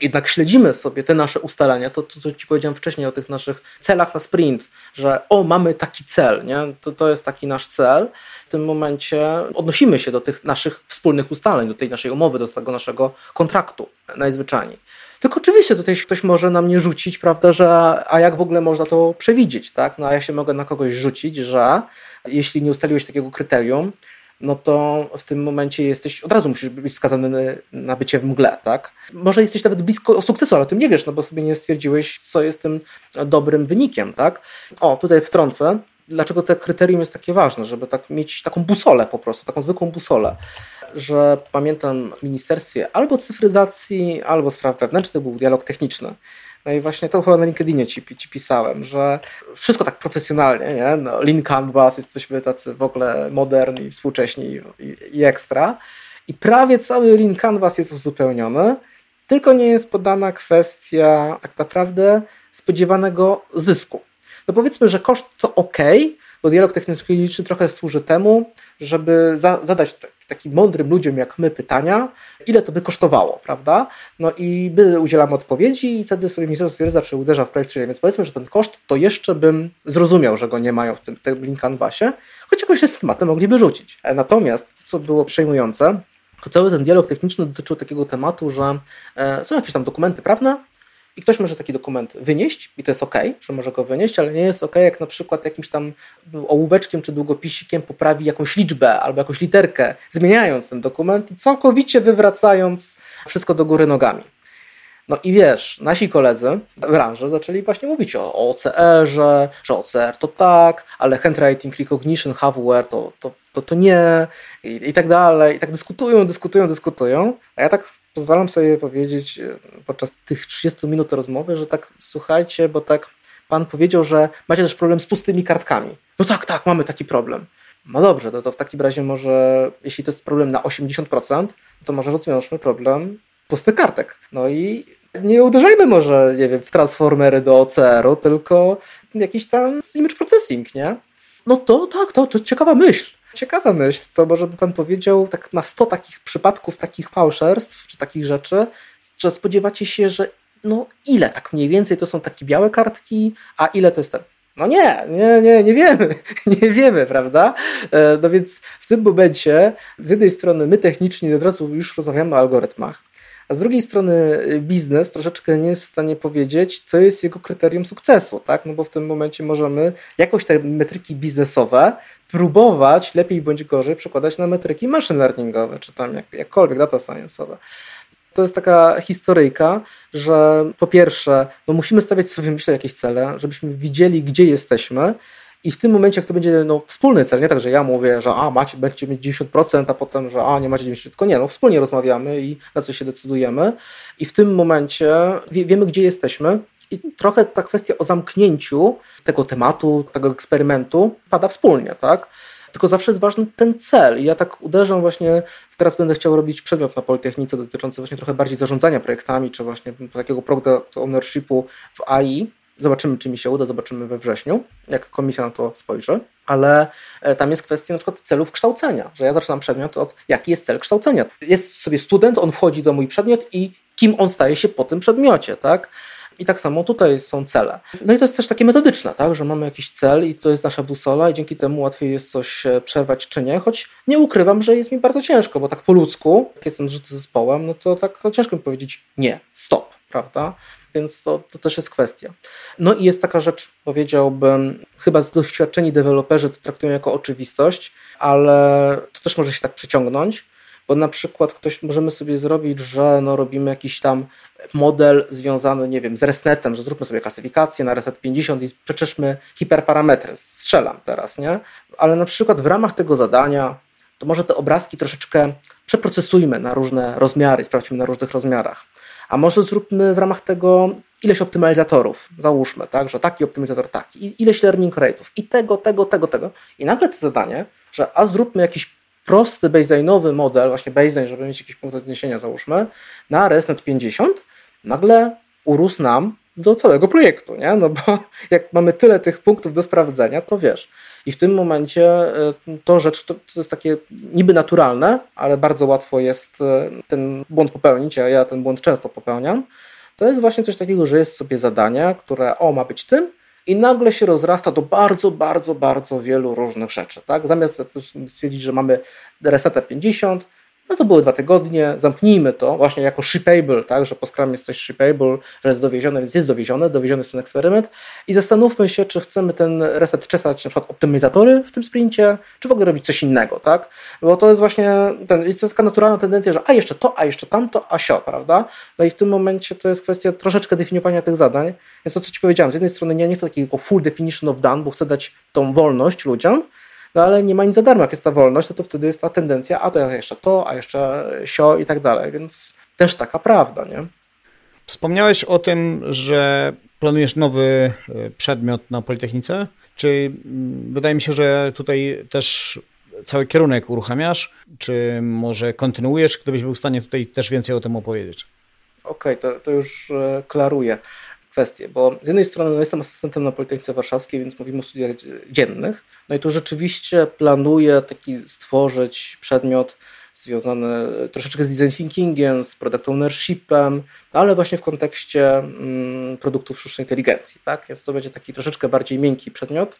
jednak śledzimy sobie te nasze ustalenia, to, to co Ci powiedziałem wcześniej o tych naszych celach na sprint, że o, mamy taki cel, nie? To, to jest taki nasz cel. W tym momencie odnosimy się do tych naszych wspólnych ustaleń, do tej naszej umowy, do tego naszego kontraktu najzwyczajniej. Tylko oczywiście tutaj ktoś może na mnie rzucić, prawda, że a jak w ogóle można to przewidzieć, tak? No a ja się mogę na kogoś rzucić, że jeśli nie ustaliłeś takiego kryterium, no to w tym momencie jesteś, od razu musisz być skazany na bycie w mgle, tak? Może jesteś nawet blisko sukcesu, ale o tym nie wiesz, no bo sobie nie stwierdziłeś, co jest tym dobrym wynikiem, tak? O, tutaj wtrącę, dlaczego to kryterium jest takie ważne, żeby tak mieć taką busolę po prostu, taką zwykłą busolę, że pamiętam w ministerstwie albo cyfryzacji, albo spraw wewnętrznych był dialog techniczny. No i właśnie to chyba na LinkedInie ci, ci pisałem, że wszystko tak profesjonalnie, nie? No, Lean Canvas, jesteśmy tacy w ogóle moderni, współcześni i, i ekstra. I prawie cały Lean Canvas jest uzupełniony, tylko nie jest podana kwestia tak naprawdę spodziewanego zysku. No powiedzmy, że koszt to ok, bo dialog techniczny trochę służy temu, żeby za, zadać takim mądrym ludziom jak my pytania, ile to by kosztowało, prawda? No i my udzielamy odpowiedzi i wtedy sobie ministerstwo stwierdza, czy uderza w projekt, czy nie. Więc powiedzmy, że ten koszt to jeszcze bym zrozumiał, że go nie mają w tym, tym link canvasie, choć jakoś się z tematem mogliby rzucić. Natomiast to, co było przejmujące, to cały ten dialog techniczny dotyczył takiego tematu, że e, są jakieś tam dokumenty prawne, i ktoś może taki dokument wynieść i to jest ok, że może go wynieść, ale nie jest ok, jak na przykład jakimś tam ołóweczkiem czy długopisikiem poprawi jakąś liczbę albo jakąś literkę, zmieniając ten dokument i całkowicie wywracając wszystko do góry nogami. No i wiesz, nasi koledzy w branży zaczęli właśnie mówić o, OCR-ze, że OCR to tak, ale handwriting recognition hardware to, to, to, to nie i, i tak dalej. I tak dyskutują, dyskutują, dyskutują. A ja tak pozwalam sobie powiedzieć e, podczas tych 30 minut rozmowy, że tak słuchajcie, bo tak pan powiedział, że macie też problem z pustymi kartkami. No tak, tak, mamy taki problem. No dobrze, to, to w takim razie może, jeśli to jest problem na 80%, to może rozwiążmy problem pustych kartek. No i nie uderzajmy może, nie wiem, w transformery do OCR-u, tylko jakiś tam image processing, nie? No to tak, to, to ciekawa myśl. Ciekawa myśl, to może by pan powiedział tak na 100 takich przypadków, takich fałszerstw czy takich rzeczy, że spodziewacie się, że no ile tak mniej więcej to są takie białe kartki, a ile to jest ten. No nie, nie, nie, nie wiemy, nie wiemy, prawda? E, no więc w tym momencie z jednej strony my technicznie od razu już rozmawiamy o algorytmach, a z drugiej strony y, biznes troszeczkę nie jest w stanie powiedzieć, co jest jego kryterium sukcesu, tak? No bo w tym momencie możemy jakoś te metryki biznesowe próbować lepiej bądź gorzej przekładać na metryki machine learningowe, czy tam jak, jakkolwiek data science'owe to jest taka historyjka, że po pierwsze, no musimy stawiać sobie, myślę, jakieś cele, żebyśmy widzieli, gdzie jesteśmy, i w tym momencie, jak to będzie no, wspólny cel, nie tak, że ja mówię, że a, macie, będziecie mieć 90%, a potem, że a, nie macie 90%, tylko nie, no wspólnie rozmawiamy i na co się decydujemy. I w tym momencie wie, wiemy, gdzie jesteśmy. I trochę ta kwestia o zamknięciu tego tematu, tego eksperymentu pada wspólnie, tak? Tylko zawsze jest ważny ten cel. I ja tak uderzam właśnie, teraz będę chciał robić przedmiot na Politechnice dotyczący właśnie trochę bardziej zarządzania projektami, czy właśnie takiego product ownershipu w AI, Zobaczymy, czy mi się uda, zobaczymy we wrześniu, jak komisja na to spojrzy, ale e, tam jest kwestia na przykład celów kształcenia, że ja zaczynam przedmiot od jaki jest cel kształcenia. Jest sobie student, on wchodzi do mój przedmiot i kim on staje się po tym przedmiocie, tak? I tak samo tutaj są cele. No i to jest też takie metodyczne, tak? że mamy jakiś cel i to jest nasza busola i dzięki temu łatwiej jest coś e, przerwać czy nie, choć nie ukrywam, że jest mi bardzo ciężko, bo tak po ludzku, jak jestem zżyty zespołem, no to tak ciężko mi powiedzieć nie, stop, prawda? więc to, to też jest kwestia. No i jest taka rzecz, powiedziałbym, chyba doświadczeni deweloperzy to traktują jako oczywistość, ale to też może się tak przyciągnąć, bo na przykład ktoś możemy sobie zrobić, że no robimy jakiś tam model związany, nie wiem, z ResNetem, że zróbmy sobie klasyfikację na Reset 50 i przeczeszmy hiperparametry. Strzelam teraz, nie? Ale na przykład w ramach tego zadania to może te obrazki troszeczkę przeprocesujmy na różne rozmiary, sprawdźmy na różnych rozmiarach. A może zróbmy w ramach tego ileś optymalizatorów, załóżmy, tak, że taki optymalizator taki, ileś learning rate'ów i tego, tego, tego, tego. I nagle to zadanie, że a zróbmy jakiś prosty baseline'owy model, właśnie baseline, żeby mieć jakiś punkt odniesienia, załóżmy, na ResNet 50, nagle urósł nam do całego projektu, nie? No bo jak mamy tyle tych punktów do sprawdzenia, to wiesz. I w tym momencie e, to rzecz to, to jest takie niby naturalne, ale bardzo łatwo jest e, ten błąd popełnić, a ja ten błąd często popełniam. To jest właśnie coś takiego, że jest sobie zadanie, które o ma być tym, i nagle się rozrasta do bardzo, bardzo, bardzo wielu różnych rzeczy. Tak? Zamiast stwierdzić, że mamy resetę 50, no to były dwa tygodnie, zamknijmy to właśnie jako shippable, tak, że po Scrum jest coś shippable, że jest dowiezione, więc jest dowiezione, dowieziony jest ten eksperyment. I zastanówmy się, czy chcemy ten reset czesać na przykład optymalizatory w tym sprincie, czy w ogóle robić coś innego, tak, bo to jest właśnie ten, to jest taka naturalna tendencja, że a jeszcze to, a jeszcze tamto, a sio, prawda, no i w tym momencie to jest kwestia troszeczkę definiowania tych zadań, więc to co Ci powiedziałem, z jednej strony nie, nie chcę takiego full definition of done, bo chcę dać tą wolność ludziom, no ale nie ma nic za darmo. Jak jest ta wolność, no to wtedy jest ta tendencja, a to jeszcze to, a jeszcze sio i tak dalej, więc też taka prawda, nie? Wspomniałeś o tym, że planujesz nowy e, przedmiot na Politechnice? Czy mm, wydaje mi się, że tutaj też cały kierunek uruchamiasz? Czy może kontynuujesz? Gdybyś był w stanie tutaj też więcej o tym opowiedzieć. Okej, okay, to, to już e, klaruje kwestię, bo z jednej strony no, jestem asystentem na Politechnice Warszawskiej, więc mówimy o studiach dziennych, no i tu rzeczywiście planuję taki stworzyć przedmiot związany troszeczkę z design thinkingiem, z product ownershipem, ale właśnie w kontekście mm, produktów sztucznej inteligencji, tak? Więc to będzie taki troszeczkę bardziej miękki przedmiot,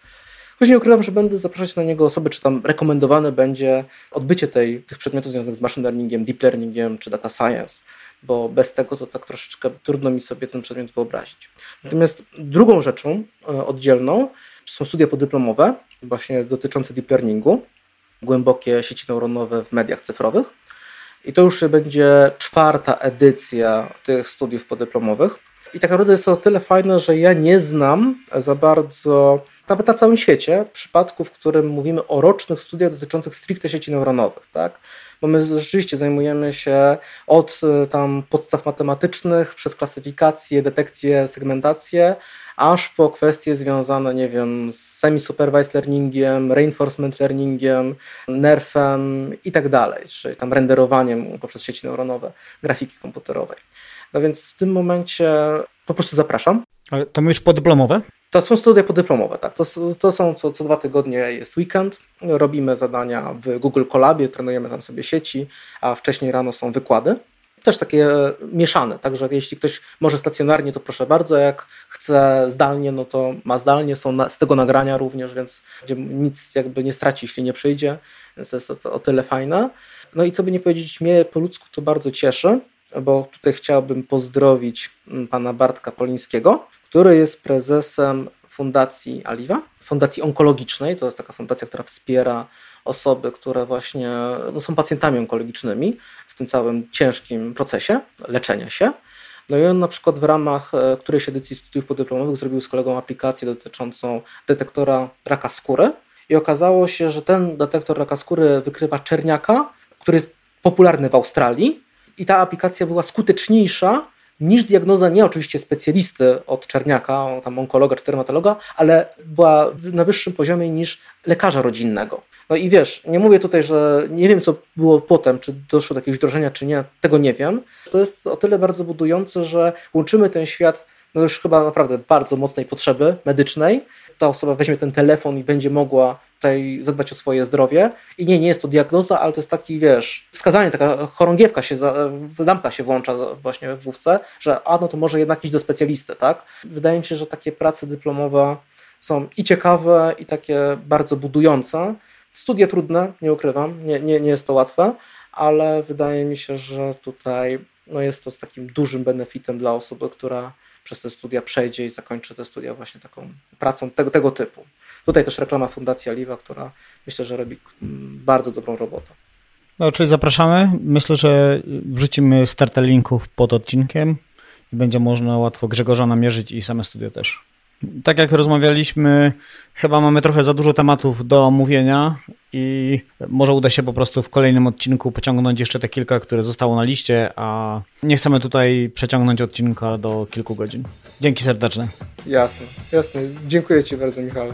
Później ukrywam, że będę zapraszać na niego osoby, czy tam rekomendowane będzie odbycie tej, tych przedmiotów związanych z machine learningiem, deep learningiem czy data science, bo bez tego to tak troszeczkę trudno mi sobie ten przedmiot wyobrazić. Natomiast drugą rzeczą e, oddzielną są studia podyplomowe, właśnie dotyczące deep learningu, głębokie sieci neuronowe w mediach cyfrowych. I to już będzie czwarta edycja tych studiów podyplomowych. I tak naprawdę jest to o tyle fajne, że ja nie znam za bardzo nawet na całym świecie, przypadku, w którym mówimy o rocznych studiach dotyczących stricte sieci neuronowych, tak? Bo my rzeczywiście zajmujemy się od e, tam podstaw matematycznych, przez klasyfikację, detekcję, segmentację, aż po kwestie związane, nie wiem, z semi-supervised learningiem, reinforcement learningiem, nerfem i tak dalej, czyli tam renderowaniem poprzez sieci neuronowe grafiki komputerowej. No więc w tym momencie po prostu zapraszam. Ale to mówisz podyplomowe? To są studia podyplomowe, tak. To, to są co, co dwa tygodnie jest weekend. Robimy zadania w Google Colabie, trenujemy tam sobie sieci, a wcześniej rano są wykłady. Też takie mieszane, także jeśli ktoś może stacjonarnie, to proszę bardzo. Jak chce zdalnie, no to ma zdalnie. Są na, z tego nagrania również, więc nic jakby nie straci, jeśli nie przyjdzie, więc jest to, to o tyle fajne. No i co by nie powiedzieć, mnie po ludzku to bardzo cieszy, bo tutaj chciałbym pozdrowić pana Bartka Polińskiego, który jest prezesem Fundacji Aliwa, Fundacji Onkologicznej. To jest taka fundacja, która wspiera osoby, które właśnie no, są pacjentami onkologicznymi w tym całym ciężkim procesie leczenia się. No i on na przykład w ramach e, którejś edycji studiów podyplomowych zrobił z kolegą aplikację dotyczącą detektora raka skóry i okazało się, że ten detektor raka skóry wykrywa czerniaka, który jest popularny w Australii i ta aplikacja była skuteczniejsza niż diagnoza nie oczywiście specjalisty od czerniaka, tam onkologa czy dermatologa, ale była na wyższym poziomie niż lekarza rodzinnego. No i wiesz, nie mówię tutaj, że nie wiem, co było potem, czy doszło do jakiegoś wdrożenia, czy nie, tego nie wiem. To jest o tyle bardzo budujące, że łączymy ten świat no już chyba naprawdę bardzo mocnej potrzeby medycznej. Ta osoba weźmie ten telefon i będzie mogła tutaj zadbać o swoje zdrowie. I nie, nie jest to diagnoza, ale to jest taki, wiesz, wskazanie, taka chorągiewka się, lampka się włącza właśnie w wówce, że a, no to może jednak iść do specjalisty, tak? Wydaje mi się, że takie prace dyplomowe są i ciekawe, i takie bardzo budujące. Studia trudne, nie ukrywam, nie, nie, nie jest to łatwe, ale wydaje mi się, że tutaj no jest to z takim dużym benefitem dla osoby, która przez te studia przejdzie i zakończy te studia właśnie taką pracą tego, tego typu. Tutaj też reklama Fundacja Liwa, która myślę, że robi mm, bardzo dobrą robotę. No, czyli zapraszamy. Myślę, że wrzucimy starter linków pod odcinkiem i będzie można łatwo Grzegorza namierzyć i same studio też. Tak jak rozmawialiśmy, chyba mamy trochę za dużo tematów do omówienia i może uda się po prostu w kolejnym odcinku pociągnąć jeszcze te kilka, które zostało na liście, a nie chcemy tutaj przeciągnąć odcinka do kilku godzin. Dzięki serdeczne. Jasne, jasne. Dziękuję Ci bardzo, Michał.